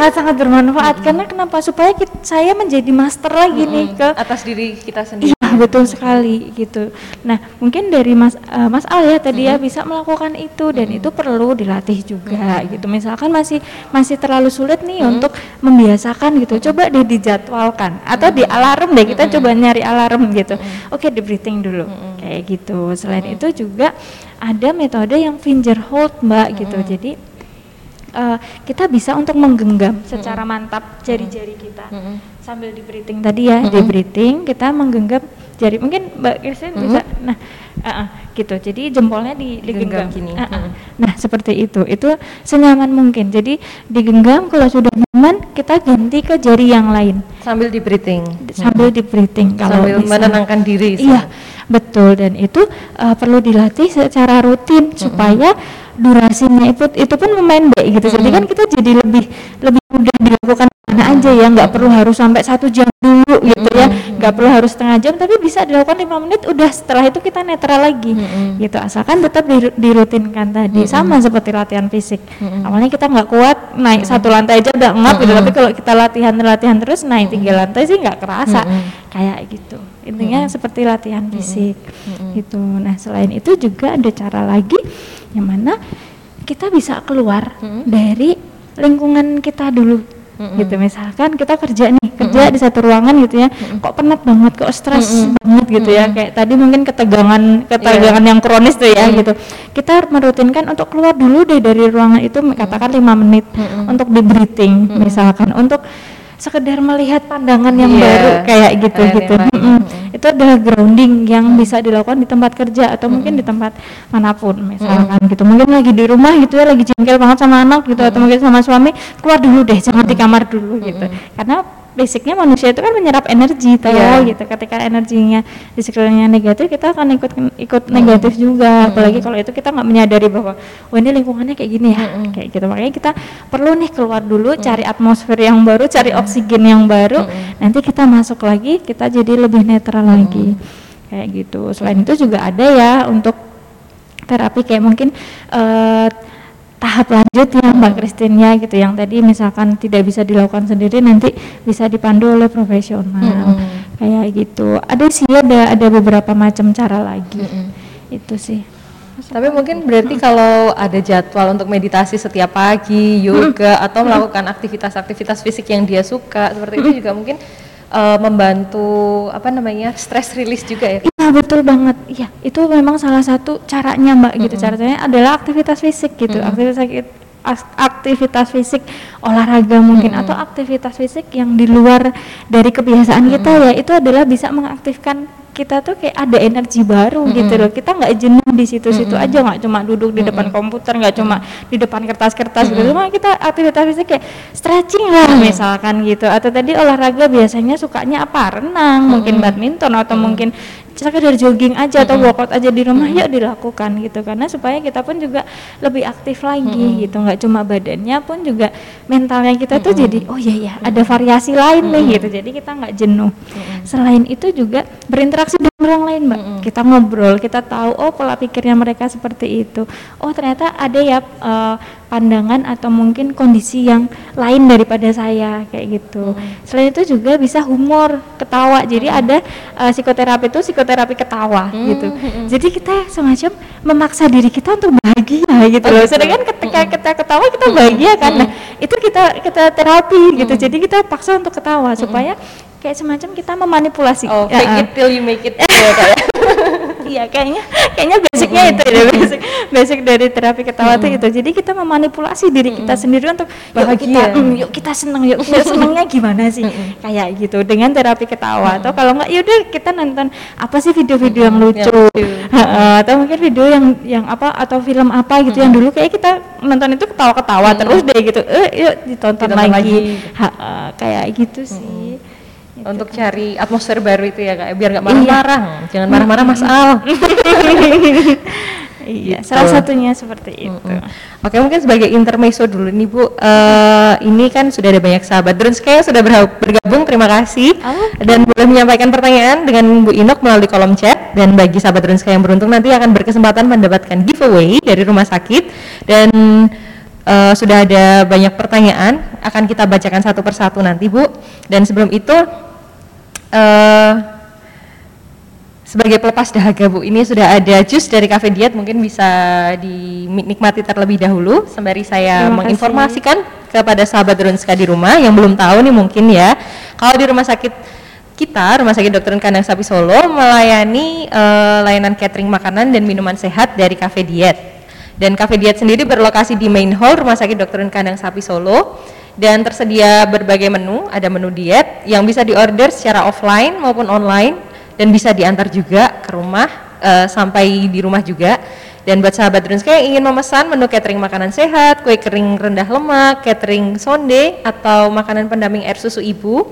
sangat-sangat bermanfaat karena kenapa supaya kit- saya menjadi master lagi nih ke atas diri kita sendiri. Iya betul sekali gitu. Nah, mungkin dari Mas uh, Mas Al ya tadi ya bisa melakukan itu dan itu perlu dilatih juga gitu. Misalkan masih masih terlalu sulit nih untuk membiasakan gitu. Coba deh dijadwalkan atau di alarm deh kita coba nyari alarm gitu. Oke, di breathing dulu. Kayak gitu. Selain itu juga ada metode yang finger hold, Mbak gitu. Jadi uh, kita bisa untuk menggenggam secara mantap jari-jari kita. Sambil di breathing tadi ya di breathing kita menggenggam jari. Mungkin mbak Kirsten bisa nah uh, uh, gitu. Jadi jempolnya di, digenggam gini. Uh, uh. nah seperti itu. Itu senyaman mungkin. Jadi digenggam kalau sudah nyaman kita ganti ke jari yang lain. Sambil di breathing. Sambil di breathing kalau sambil bisa. menenangkan diri iya betul. Dan itu uh, perlu dilatih secara rutin supaya durasinya itu itu pun memendek gitu. Jadi kan kita jadi lebih lebih mudah dilakukan mana aja ya. Nggak perlu harus sampai satu jam dulu gitu ya. Nggak perlu harus setengah jam tapi bisa dilakukan lima menit udah setelah itu kita netral lagi gitu. Asalkan tetap diru- dirutinkan tadi. Sama seperti latihan fisik. Awalnya kita nggak kuat naik satu lantai aja udah ngap gitu. Tapi kalau kita latihan latihan terus naik tiga lantai sih nggak kerasa. Kayak gitu. Intinya seperti latihan fisik gitu. Nah selain itu juga ada cara lagi yang mana kita bisa keluar dari lingkungan kita dulu. Gitu misalkan kita kerja nih kerja di satu ruangan gitu ya kok penat banget kok stres banget gitu ya. Kayak tadi mungkin ketegangan ketegangan yang kronis tuh ya gitu. Kita merutinkan untuk keluar dulu deh dari ruangan itu katakan lima menit untuk di breathing misalkan untuk sekedar melihat pandangan yang Iya, baru kayak gitu gitu. lain. Mm-mm. itu adalah grounding yang bisa dilakukan di tempat kerja atau mungkin di tempat mana pun misalkan gitu. Mungkin lagi di rumah gitu ya lagi jengkel banget sama anak gitu atau mungkin sama suami keluar dulu deh jangan di kamar dulu gitu. Karena basicnya manusia itu kan menyerap energi tahu Iya. gitu. Ketika energinya di sekelilingnya negatif kita akan ikut ikut negatif juga. Apalagi kalau itu kita nggak menyadari bahwa oh ini lingkungannya kayak gini ya. Kayak gitu. Makanya kita perlu nih keluar dulu cari atmosfer yang baru cari oksigen yang baru. Nanti kita masuk lagi kita jadi lebih netral lagi. Kayak gitu. Selain itu juga ada ya untuk terapi kayak mungkin eh, tahap lanjut ya Mbak Christine ya gitu. Yang tadi misalkan tidak bisa dilakukan sendiri nanti bisa dipandu oleh profesional. Kayak gitu. Ada sih ada ada beberapa macam cara lagi. Itu sih. Tapi mungkin berarti kalau ada jadwal untuk meditasi setiap pagi, yoga atau melakukan aktivitas-aktivitas fisik yang dia suka, seperti itu juga mungkin eh, membantu apa namanya stress release juga ya. Iya betul banget. Iya itu memang salah satu caranya mbak gitu. Caranya adalah aktivitas fisik gitu. Aktivitas as- aktivitas fisik olahraga mungkin atau aktivitas fisik yang di luar dari kebiasaan kita ya itu adalah bisa mengaktifkan kita tuh kayak ada energi baru gitu loh. Kita nggak jenuh di situ-situ aja nggak cuma duduk di depan komputer nggak cuma di depan kertas-kertas gitu. Cuma kita aktivitas fisik kayak stretching lah misalkan gitu. Atau tadi olahraga biasanya sukanya apa? Renang mungkin badminton atau mungkin sekedar jogging aja atau workout aja di rumah yuk dilakukan gitu. Karena supaya kita pun juga lebih aktif lagi gitu. Nggak cuma badannya pun juga mentalnya kita tuh jadi oh iya ya ada variasi lain nih gitu. Jadi kita nggak jenuh. Selain itu juga berinteraksi dengan orang lain mbak. Kita ngobrol kita tahu oh pola pikirnya mereka seperti itu. Oh ternyata ada ya eh, pandangan atau mungkin kondisi yang lain daripada saya kayak gitu. Selain itu juga bisa humor ketawa. Jadi ada eh, psikoterapi itu psikoterapi ketawa gitu. jadi kita semacam memaksa diri kita untuk bahagia gitu loh. sedangkan ketika kita ketawa kita bahagia kan? Nah itu kita kita terapi gitu. Jadi kita paksa untuk ketawa supaya kayak semacam kita memanipulasi. Oh, Ya, fake ah. it till you make it gitu ya ya. Iya kayaknya kayaknya basicnya itu ya (laughs) basic basic dari terapi ketawa itu itu. Jadi kita memanipulasi diri kita sendiri untuk yuk Bahagia. kita mm, yuk kita seneng yuk kita (laughs) senengnya gimana sih? Kayak gitu dengan terapi ketawa. Atau kalau enggak yaudah kita nonton apa sih video-video yang lucu? atau mungkin video yang yang apa atau film apa gitu yang dulu kayak kita nonton itu ketawa-ketawa terus deh gitu. Eh yuk ditonton, Ditonton lagi, kayak gitu sih Untuk cari atmosfer baru itu ya kak, biar nggak marah-marah. Jangan marah-marah Mas Al. (laughs) iya Gitu. salah satunya seperti itu. Oke mungkin sebagai intermezzo dulu nih Bu, Eh, ini kan sudah ada banyak sahabat. Drones kayak sudah berha- bergabung, terima kasih. Oh. dan boleh menyampaikan pertanyaan dengan Bu Inok melalui kolom chat. Dan bagi sahabat Drones yang beruntung nanti akan berkesempatan mendapatkan giveaway dari rumah sakit. Dan eh, sudah ada banyak pertanyaan akan kita bacakan satu persatu nanti Bu. Dan sebelum itu eh sebagai pelepas dahaga Bu, ini sudah ada jus dari Cafe Diet, mungkin bisa dinikmati terlebih dahulu sembari saya Terima menginformasikan kepada sahabat Drunska di rumah yang belum tahu nih mungkin ya. Kalau di rumah sakit kita, Rumah Sakit Dr. Kandang Sapi Solo melayani eh, layanan catering makanan dan minuman sehat dari Cafe Diet. Dan Cafe Diet sendiri berlokasi di main hall Rumah Sakit Dr. Kandang Sapi Solo dan tersedia berbagai menu, ada menu diet yang bisa diorder secara offline maupun online dan bisa diantar juga ke rumah eh, sampai di rumah juga. Dan buat sahabat Drunska yang ingin memesan menu catering makanan sehat, kue kering rendah lemak, catering sonde atau makanan pendamping air susu ibu,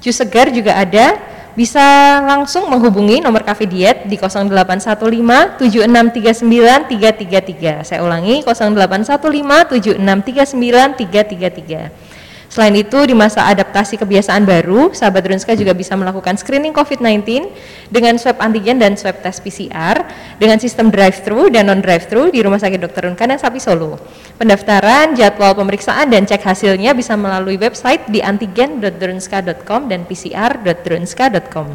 jus segar juga ada. Bisa langsung menghubungi nomor Cafe Diet di 0815 7639 333. Saya ulangi 0815 7639 333. Selain itu, di masa adaptasi kebiasaan baru, sahabat Drunska juga bisa melakukan screening COVID-19 dengan swab antigen dan swab tes PCR dengan sistem drive-thru dan non-drive-thru di Rumah Sakit Dr. Unkana Sapi Solo. Pendaftaran, jadwal pemeriksaan, dan cek hasilnya bisa melalui website di antigen.drunska.com dan pcr.drunska.com.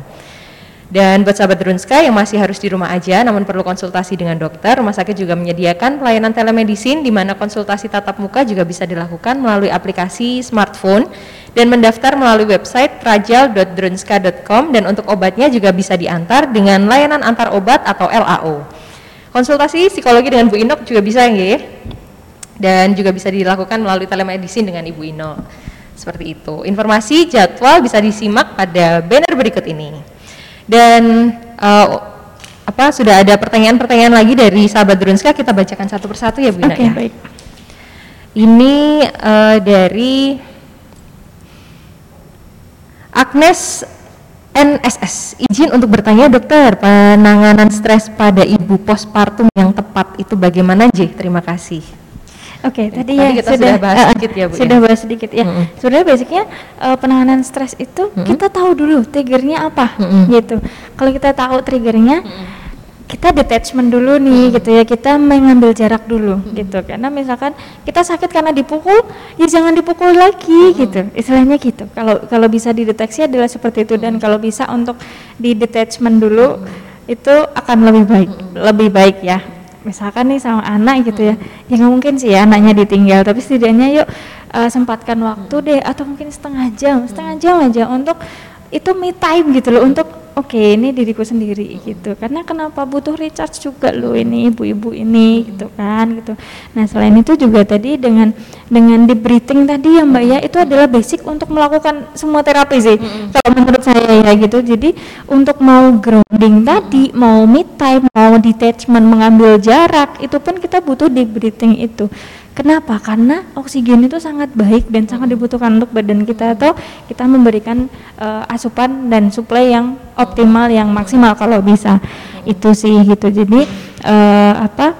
Dan buat sahabat Drunska yang masih harus di rumah aja namun perlu konsultasi dengan dokter, rumah sakit juga menyediakan pelayanan telemedicine di mana konsultasi tatap muka juga bisa dilakukan melalui aplikasi smartphone dan mendaftar melalui website rajal.drunska.com dan untuk obatnya juga bisa diantar dengan layanan antar obat atau LAO. Konsultasi psikologi dengan Bu Inok juga bisa ya, dan juga bisa dilakukan melalui telemedicine dengan Ibu Ino. Seperti itu. Informasi jadwal bisa disimak pada banner berikut ini. Dan uh, apa sudah ada pertanyaan-pertanyaan lagi dari sahabat Drunska kita bacakan satu persatu ya Bu Ina Oke, ya. baik. Ini uh, dari Agnes NSS izin untuk bertanya dokter penanganan stres pada ibu postpartum yang tepat itu bagaimana J? Terima kasih. Oke, tadi, tadi ya kita sudah bahas eh, sedikit ya, Bu, Sudah ya? bahas sedikit ya. Mm-mm. Sebenarnya basicnya eh, penanganan stres itu kita tahu dulu triggernya apa, Mm-mm. gitu. Kalau kita tahu triggernya, kita detachment dulu nih, gitu ya. Kita mengambil jarak dulu, gitu. Karena misalkan kita sakit karena dipukul, ya jangan dipukul lagi, gitu. Istilahnya gitu. Kalau kalau bisa dideteksi adalah seperti itu dan kalau bisa untuk di detachment dulu itu akan lebih baik, lebih baik ya misalkan nih sama anak gitu ya. Ya nggak mungkin sih ya anaknya ditinggal tapi setidaknya yuk eh, sempatkan waktu deh atau mungkin setengah jam setengah jam aja untuk itu me time gitu loh untuk oke ini diriku sendiri gitu. Karena kenapa? Butuh recharge juga loh ini ibu-ibu ini gitu kan gitu. Nah selain itu juga tadi dengan dengan di breathing tadi ya mbak ya itu adalah basic untuk melakukan semua terapi sih kalau menurut saya ya gitu. Jadi untuk mau grounding tadi mau me time mau detachment mengambil jarak itu pun kita butuh di breathing itu Kenapa? Karena oksigen itu sangat baik dan sangat dibutuhkan untuk badan kita atau kita memberikan eh, asupan dan suplai yang optimal yang maksimal kalau bisa. Itu sih gitu. Jadi eh, apa?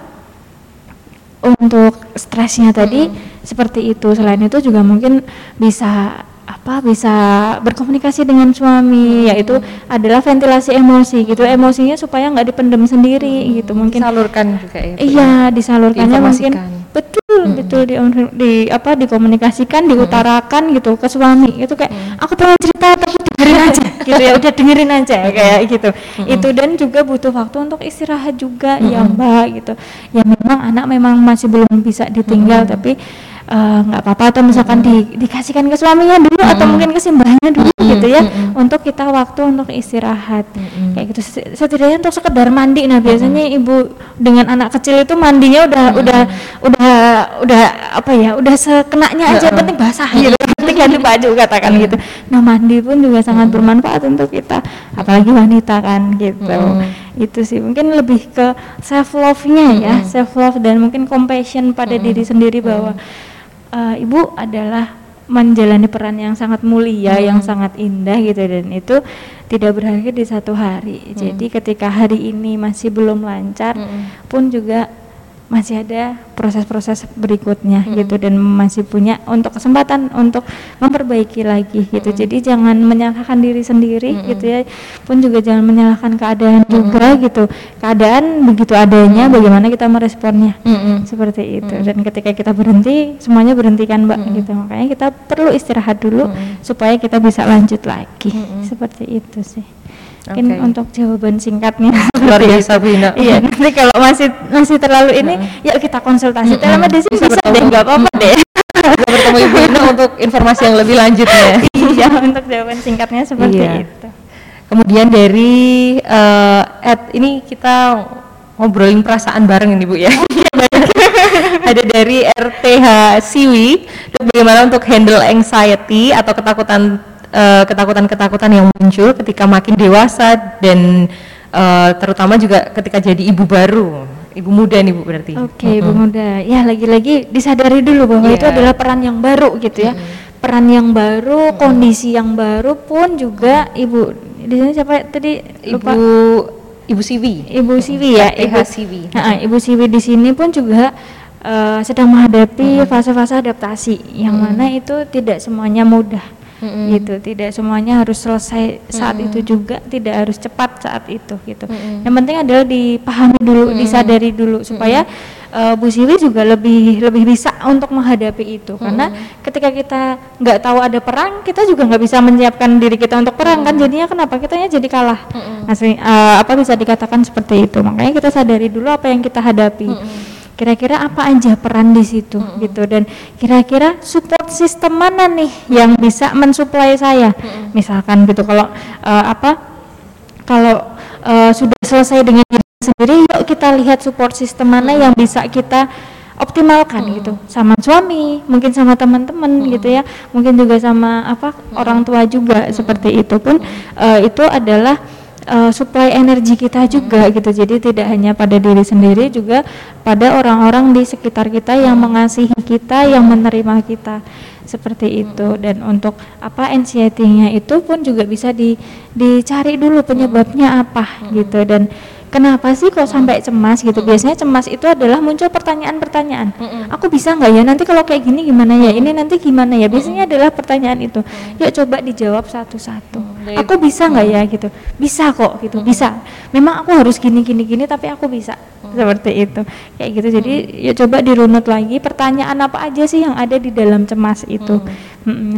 Untuk stresnya tadi seperti itu. Selain itu juga mungkin bisa apa bisa berkomunikasi dengan suami yaitu adalah ventilasi emosi gitu emosinya supaya nggak dipendam sendiri gitu mungkin Salurkan juga ya. Ya. Iya, disalurkannya mungkin Betul, betul di, di apa dikomunikasikan, diutarakan gitu ke suami. Itu kayak aku pengen cerita tapi dengerin aja. (laughs) Gitu ya, udah dengerin aja kayak gitu. Itu dan juga butuh waktu untuk istirahat juga ya, Mbak gitu. Ya memang anak memang masih belum bisa ditinggal tapi eh, nggak apa-apa atau misalkan di- dikasihkan ke suaminya dulu atau mungkin ke simbahnya dulu gitu ya untuk kita waktu untuk istirahat. Kayak gitu. Set- setidaknya untuk sekedar mandi. Nah biasanya ibu dengan anak kecil itu mandinya udah udah udah udah apa ya udah sekenanya aja. Penting basah gitu. Penting ganti baju katakan gitu. Nah mandi pun juga sangat bermanfaat untuk kita apalagi wanita kan gitu. Itu sih mungkin lebih ke self love nya ya self love dan mungkin compassion pada diri sendiri bahwa eh, ibu adalah menjalani peran yang sangat mulia, yang sangat indah gitu dan itu tidak berakhir di satu hari. Jadi ketika hari ini masih belum lancar pun juga masih ada proses-proses berikutnya gitu dan masih punya untuk kesempatan untuk memperbaiki lagi gitu. Jadi jangan menyalahkan diri sendiri gitu ya. Pun juga jangan menyalahkan keadaan juga gitu. Keadaan begitu adanya bagaimana kita meresponnya? Mm-mm. seperti itu. Dan ketika kita berhenti semuanya berhentikan mbak? Gitu. Makanya kita perlu istirahat dulu supaya kita bisa lanjut lagi. Seperti itu sih Mungkin Oke. untuk jawaban singkatnya. Luar biasa, itu. Bu Ina. Iya, nanti kalau masih masih terlalu ini, yuk kita konsultasi. Telemedicine Bisa bisa, deh, nggak apa-apa deh. Bisa bertemu Ibu Ina untuk informasi yang lebih lanjutnya. (laughs) iya, untuk jawaban singkatnya seperti Iya. itu. Kemudian dari eh, Ed, ini kita ngobrolin perasaan bareng ini Bu ya. (laughs) (laughs) Ada dari RTH Siwi, bagaimana untuk handle anxiety atau ketakutan eh, ketakutan-ketakutan yang muncul ketika makin dewasa dan eh, terutama juga ketika jadi ibu baru, ibu muda nih Bu berarti. Oke, Bu Muda. Ya, lagi-lagi disadari dulu bahwa Iya. itu adalah peran yang baru gitu ya. Peran yang baru, kondisi yang baru pun juga Ibu di sini siapa tadi lupa Ibu Ibu Siwi. Ibu Siwi ya, Ibu Siwi. Ibu Siwi di sini pun juga eh, sedang menghadapi fase-fase adaptasi yang mana itu tidak semuanya mudah. Mm-mm. gitu. Tidak semuanya harus selesai saat itu juga tidak harus cepat saat itu gitu. Mm-mm. yang penting adalah dipahami dulu disadari dulu supaya eh, Bu Siwi juga lebih lebih bisa untuk menghadapi itu. Karena ketika kita nggak tahu ada perang kita juga nggak bisa menyiapkan diri kita untuk perang kan? Jadinya kenapa? Kitanya jadi kalah. Asli, eh, apa bisa dikatakan seperti itu. Makanya kita sadari dulu apa yang kita hadapi kira-kira apa aja peran di situ gitu. Dan kira-kira support sistem mana nih yang bisa mensuplai saya? Misalkan gitu kalau eh, apa kalau eh, sudah selesai dengan diri sendiri yuk kita lihat support sistem mana yang bisa kita optimalkan gitu. Sama suami mungkin sama teman-teman gitu ya. Mungkin juga sama apa orang tua juga seperti itu pun eh, itu adalah eh, supply energi kita juga gitu. Jadi tidak hanya pada diri sendiri juga pada orang-orang di sekitar kita yang mengasihi kita yang menerima kita. Seperti itu. Dan untuk apa anxiety-nya itu pun juga bisa di, dicari dulu penyebabnya apa gitu. Dan kenapa sih kok sampai cemas gitu? Biasanya cemas itu adalah muncul pertanyaan-pertanyaan. Aku bisa nggak ya? Nanti kalau kayak gini gimana ya? Ini nanti gimana ya? Biasanya adalah pertanyaan itu. Yuk coba dijawab satu-satu. Aku bisa nggak ya gitu? Bisa kok gitu bisa. Memang aku harus gini gini gini tapi aku bisa. Seperti itu. Kayak gitu. Jadi ya coba dirunut lagi. Pertanyaan apa aja sih yang ada di dalam cemas itu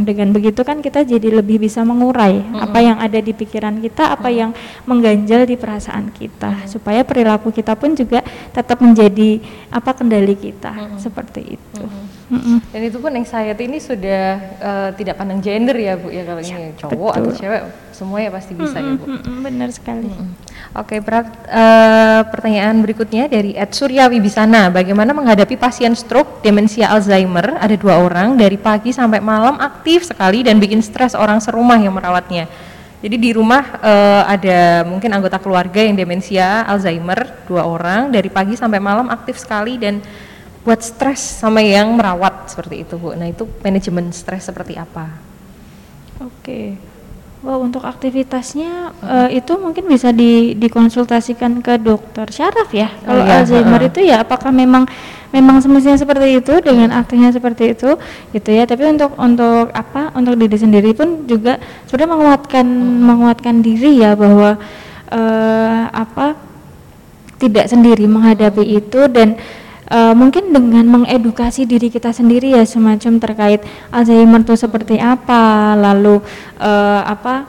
Dengan begitu kan kita jadi lebih bisa mengurai apa yang ada di pikiran kita apa yang mengganjal di perasaan kita supaya perilaku kita pun juga tetap menjadi apa kendali kita. Seperti itu Mm-mm. Dan itu pun anxiety ini sudah eh, tidak pandang gender ya Bu ya kalau ini cowok atau betul. cewek semuanya pasti bisa ya Bu. Mm-mm, benar sekali Oke, berat, eh, pertanyaan berikutnya dari Ed Surya Wibisana. Bagaimana menghadapi pasien stroke, demensia Alzheimer? Ada dua orang dari pagi sampai malam aktif sekali dan bikin stres orang serumah yang merawatnya. Jadi di rumah eh, ada mungkin anggota keluarga yang demensia Alzheimer dua orang dari pagi sampai malam aktif sekali dan buat stres sama yang merawat seperti itu Bu. Nah itu manajemen stres seperti apa? Oke. Wow, untuk aktivitasnya eh, itu mungkin bisa di, dikonsultasikan ke dokter syaraf ya. Oh Kalau iya, Alzheimer heeh. itu ya apakah memang memang semestinya seperti itu dengan aktinya seperti itu gitu ya. Tapi untuk untuk apa? Untuk diri sendiri pun juga sudah menguatkan menguatkan diri ya bahwa eh, apa tidak sendiri menghadapi itu dan eh, mungkin dengan mengedukasi diri kita sendiri ya semacam terkait Alzheimer itu seperti apa lalu eh, apa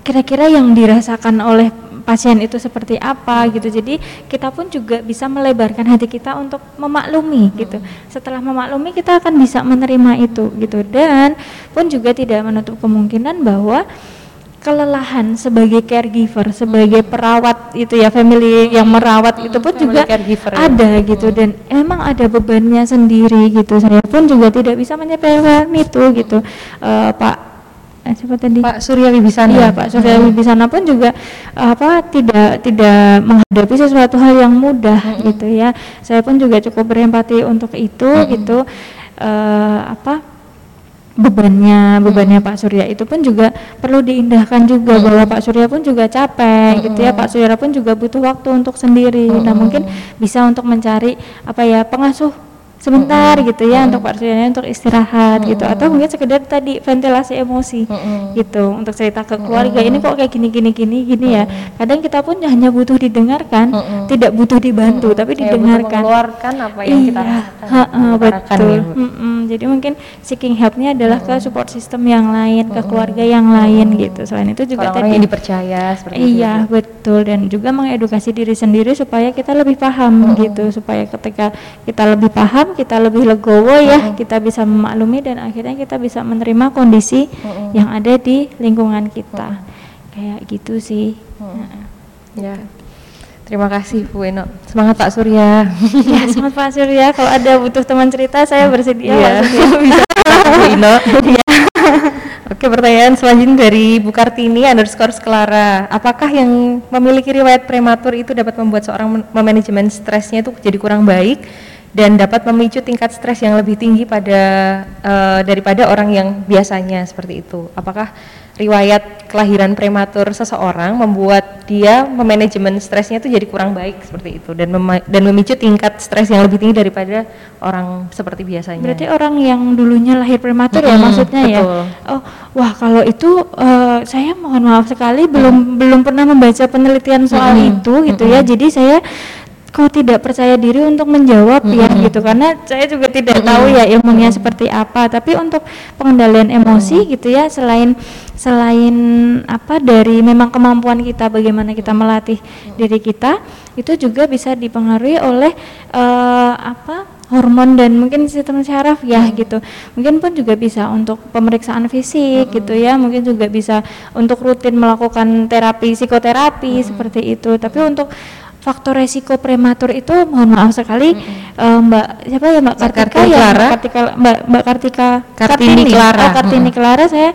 kira-kira yang dirasakan oleh pasien itu seperti apa gitu. Jadi kita pun juga bisa melebarkan hati kita untuk memaklumi gitu. Setelah memaklumi kita akan bisa menerima itu gitu. Dan pun juga tidak menutup kemungkinan bahwa kelelahan sebagai caregiver, sebagai perawat itu ya family yang merawat itu pun family juga caregiver ya. ada gitu dan emang ada bebannya sendiri gitu. Saya pun juga tidak bisa menyepelekan itu gitu. Eh, Pak eh, siapa tadi? Pak Surya Wibisana. Iya Pak Surya Wibisana pun juga apa tidak tidak menghadapi sesuatu hal yang mudah gitu ya. Saya pun juga cukup berempati untuk itu gitu. Eh, apa bebannya bebannya Pak Surya itu pun juga perlu diindahkan juga bahwa Pak Surya pun juga capek gitu ya. Pak Surya pun juga butuh waktu untuk sendiri. Nah mungkin bisa untuk mencari apa ya pengasuh sebentar gitu ya untuk Pak Surya untuk istirahat gitu. Atau mungkin sekedar tadi ventilasi emosi gitu untuk cerita ke keluarga. Ini kok kayak gini gini gini gini ya. Kadang kita pun hanya butuh didengarkan tidak butuh dibantu tapi Kayak butuh didengarkan. mengeluarkan apa yang kita Iya, rasakan, ha-ha, utarakan betul. ya, Bu. Mm-mm, jadi mungkin seeking helpnya adalah ke support system yang lain, ke keluarga yang lain gitu. Selain itu juga Orang-orang tadi yang dipercaya seperti itu. Iya betul. Dan juga mengedukasi diri sendiri supaya kita lebih paham gitu. Supaya ketika kita lebih paham kita lebih legowo ya kita bisa memaklumi dan akhirnya kita bisa menerima kondisi yang ada di lingkungan kita kayak gitu sih. Heeh. Ya. Terima kasih Bu Eno. Semangat Pak Surya. ya semangat Pak Surya kalau ada butuh teman cerita saya bersedia Iya. Pak Surya. Bisa (laughs) Bu Ino. Oke, pertanyaan selanjutnya dari Bu Kartini underscore Sklara. Apakah yang memiliki riwayat prematur itu dapat membuat seorang men- memanajemen stresnya itu jadi kurang baik dan dapat memicu tingkat stres yang lebih tinggi pada eh, daripada orang yang biasanya seperti itu? Apakah riwayat kelahiran prematur seseorang membuat dia memanajemen stresnya itu jadi kurang baik seperti itu dan mema- dan memicu tingkat stres yang lebih tinggi daripada orang seperti biasanya? Berarti orang yang dulunya lahir prematur ya Mm-mm, maksudnya ya. betul. Oh, wah kalau itu eh, saya mohon maaf sekali belum belum pernah membaca penelitian soal Mm-mm, itu gitu ya. Jadi saya kok tidak percaya diri untuk menjawab ya gitu. Karena saya juga tidak tahu ya ilmunya seperti apa. Tapi untuk pengendalian emosi gitu ya selain selain apa dari memang kemampuan kita bagaimana kita melatih diri kita itu juga bisa dipengaruhi oleh eh, apa hormon dan mungkin sistem syaraf ya gitu. Mungkin pun juga bisa untuk pemeriksaan fisik gitu ya. Mungkin juga bisa untuk rutin melakukan terapi psikoterapi seperti itu. Tapi untuk faktor resiko prematur itu mohon maaf sekali eh, mbak siapa ya mbak Kartika Kartini ya mbak Kartika mbak mbak Kartika Kartini Clara. oh, Kartini Clara saya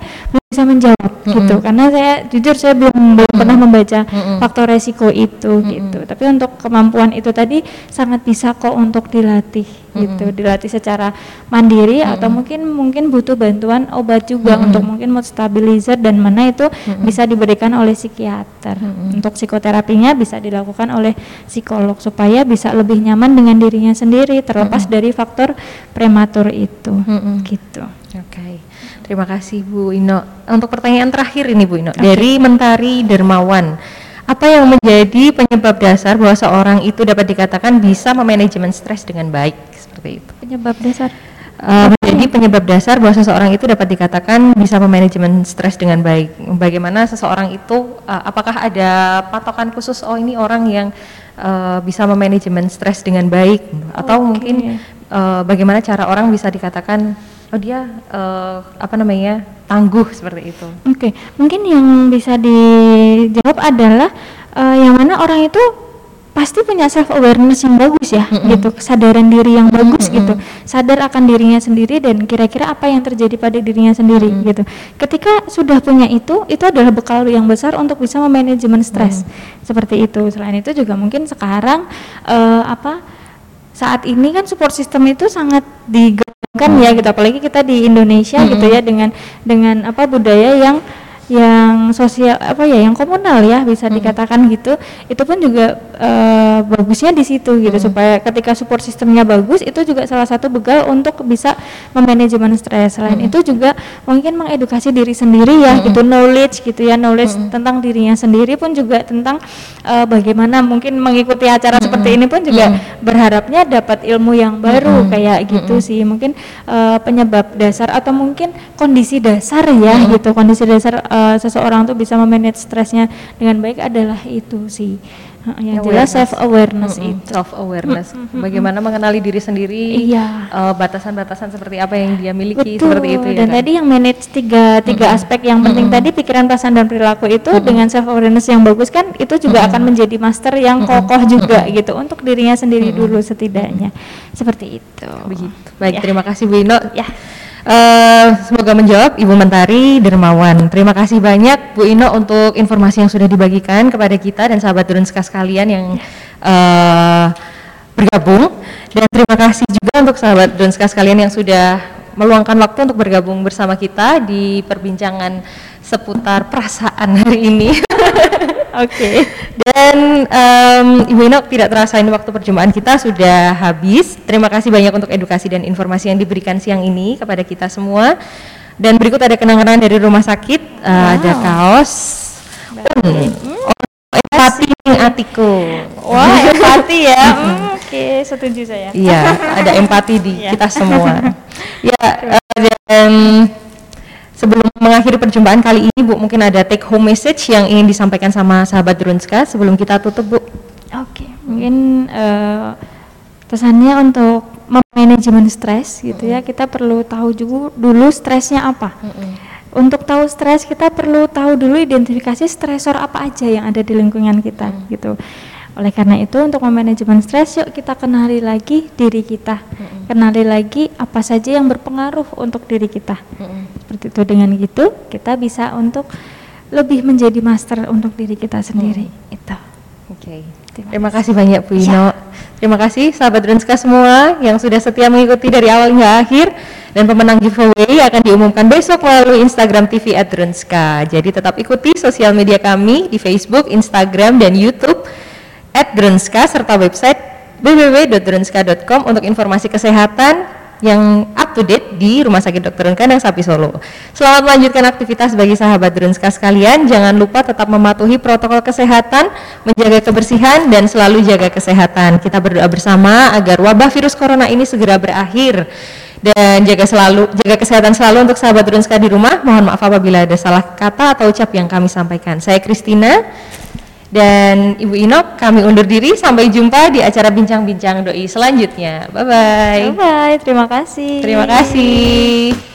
bisa menjawab gitu. Karena saya jujur saya belum belum pernah membaca faktor resiko itu gitu. Tapi untuk kemampuan itu tadi sangat bisa kok untuk dilatih gitu. Dilatih secara mandiri atau mungkin mungkin butuh bantuan obat juga untuk mungkin mood stabilizer dan mana itu bisa diberikan oleh psikiater. Untuk psikoterapinya bisa dilakukan oleh psikolog supaya bisa lebih nyaman dengan dirinya sendiri terlepas dari faktor prematur itu Mm-mm. gitu. Oke, terima kasih Bu Ino. Untuk pertanyaan terakhir ini Bu Ino, dari Mentari Dermawan. Apa yang menjadi penyebab dasar bahwa seorang itu dapat dikatakan bisa memanajemen stres dengan baik? Seperti itu. penyebab dasar Eh, menjadi penyebab dasar bahwa seseorang itu dapat dikatakan bisa memanajemen stres dengan baik. Bagaimana seseorang itu, eh, apakah ada patokan khusus? Oh ini orang yang eh, bisa memanajemen stres dengan baik, atau Oke. mungkin eh, bagaimana cara orang bisa dikatakan, oh dia eh, apa namanya tangguh seperti itu. Oke, mungkin yang bisa dijawab adalah eh, yang mana orang itu pasti punya self awareness yang bagus ya, gitu, kesadaran diri yang bagus gitu, sadar akan dirinya sendiri dan kira-kira apa yang terjadi pada dirinya sendiri gitu. Ketika sudah punya itu, itu adalah bekal yang besar untuk bisa memanajemen stres seperti itu. Selain itu juga mungkin sekarang eh, apa saat ini kan support system itu sangat digaungkan ya gitu. Apalagi kita di Indonesia gitu ya dengan dengan apa budaya yang yang sosial apa ya yang komunal ya bisa dikatakan gitu itu pun juga eh, bagusnya di situ gitu. Supaya ketika support sistemnya bagus itu juga salah satu bekal untuk bisa memanajemen stres selain itu juga mungkin mengedukasi diri sendiri ya gitu knowledge gitu ya knowledge tentang dirinya sendiri pun juga tentang eh, bagaimana mungkin mengikuti acara seperti ini pun juga berharapnya dapat ilmu yang baru kayak gitu sih. Mungkin eh, penyebab dasar atau mungkin kondisi dasar ya gitu kondisi dasar eh, seseorang tuh bisa memanage stresnya dengan baik adalah itu sih yang jelas self awareness itu Self awareness. Bagaimana mengenali diri sendiri, Iya. eh, batasan-batasan seperti apa yang dia miliki Betul. seperti itu ya. dan kan? tadi yang manage tiga tiga aspek yang penting tadi pikiran perasaan dan perilaku itu dengan self awareness yang bagus kan itu juga akan menjadi master yang kokoh juga gitu untuk dirinya sendiri dulu setidaknya seperti itu Begitu. Baik, Ya. terima kasih Bu Ino. Ya. Eh, semoga menjawab Ibu Mentari Dermawan. Terima kasih banyak Bu Ino untuk informasi yang sudah dibagikan kepada kita dan sahabat Drunska sekalian yang eh, bergabung. Dan terima kasih juga untuk sahabat Drunska sekalian yang sudah meluangkan waktu untuk bergabung bersama kita di perbincangan seputar perasaan hari ini. (laughs) oke Dan em, Ibu Ino tidak terasa ini waktu perjumpaan kita sudah habis. Terima kasih banyak untuk edukasi dan informasi yang diberikan siang ini kepada kita semua. Dan berikut ada kenangan dari rumah sakit, eh, ada kaos. Hmm. Oh, empati atiku. wah empati ya (laughs) Hmm. Oke, setuju saya. Iya, ada empati di Iya. kita semua. (laughs) ya, eh, dan sebelum mengakhiri perjumpaan kali ini, Bu, mungkin ada take home message yang ingin disampaikan sama sahabat Drunska sebelum kita tutup, Bu. Oke, mungkin eh, pesannya untuk memanajemen stres gitu ya, kita perlu tahu juga dulu stresnya apa. Untuk tahu stres kita perlu tahu dulu identifikasi stresor apa aja yang ada di lingkungan kita gitu. Oleh karena itu untuk memanajemen stres yuk kita kenali lagi diri kita. Kenali lagi apa saja yang berpengaruh untuk diri kita. Seperti itu dengan gitu kita bisa untuk lebih menjadi master untuk diri kita sendiri. Itu. Oke. Terima Terima kasih banyak Bu Ino. Terima kasih sahabat Drunska semua yang sudah setia mengikuti dari awal hingga akhir dan pemenang giveaway akan diumumkan besok melalui Instagram TV @drunska. Jadi tetap ikuti sosial media kami di Facebook, Instagram dan YouTube @drunska serta website www.drunska.com untuk informasi kesehatan yang up to date di Rumah Sakit Dr. Kandang Sapi Solo. Selamat melanjutkan aktivitas bagi sahabat Drunska sekalian. Jangan lupa tetap mematuhi protokol kesehatan, menjaga kebersihan dan selalu jaga kesehatan. Kita berdoa bersama agar wabah virus corona ini segera berakhir dan jaga selalu jaga kesehatan selalu untuk sahabat Drunska di rumah. Mohon maaf apabila ada salah kata atau ucap yang kami sampaikan. Saya Kristina dan Ibu Inok kami undur diri sampai jumpa di acara bincang-bincang doi selanjutnya. Bye bye. Bye bye, terima kasih. Terima kasih.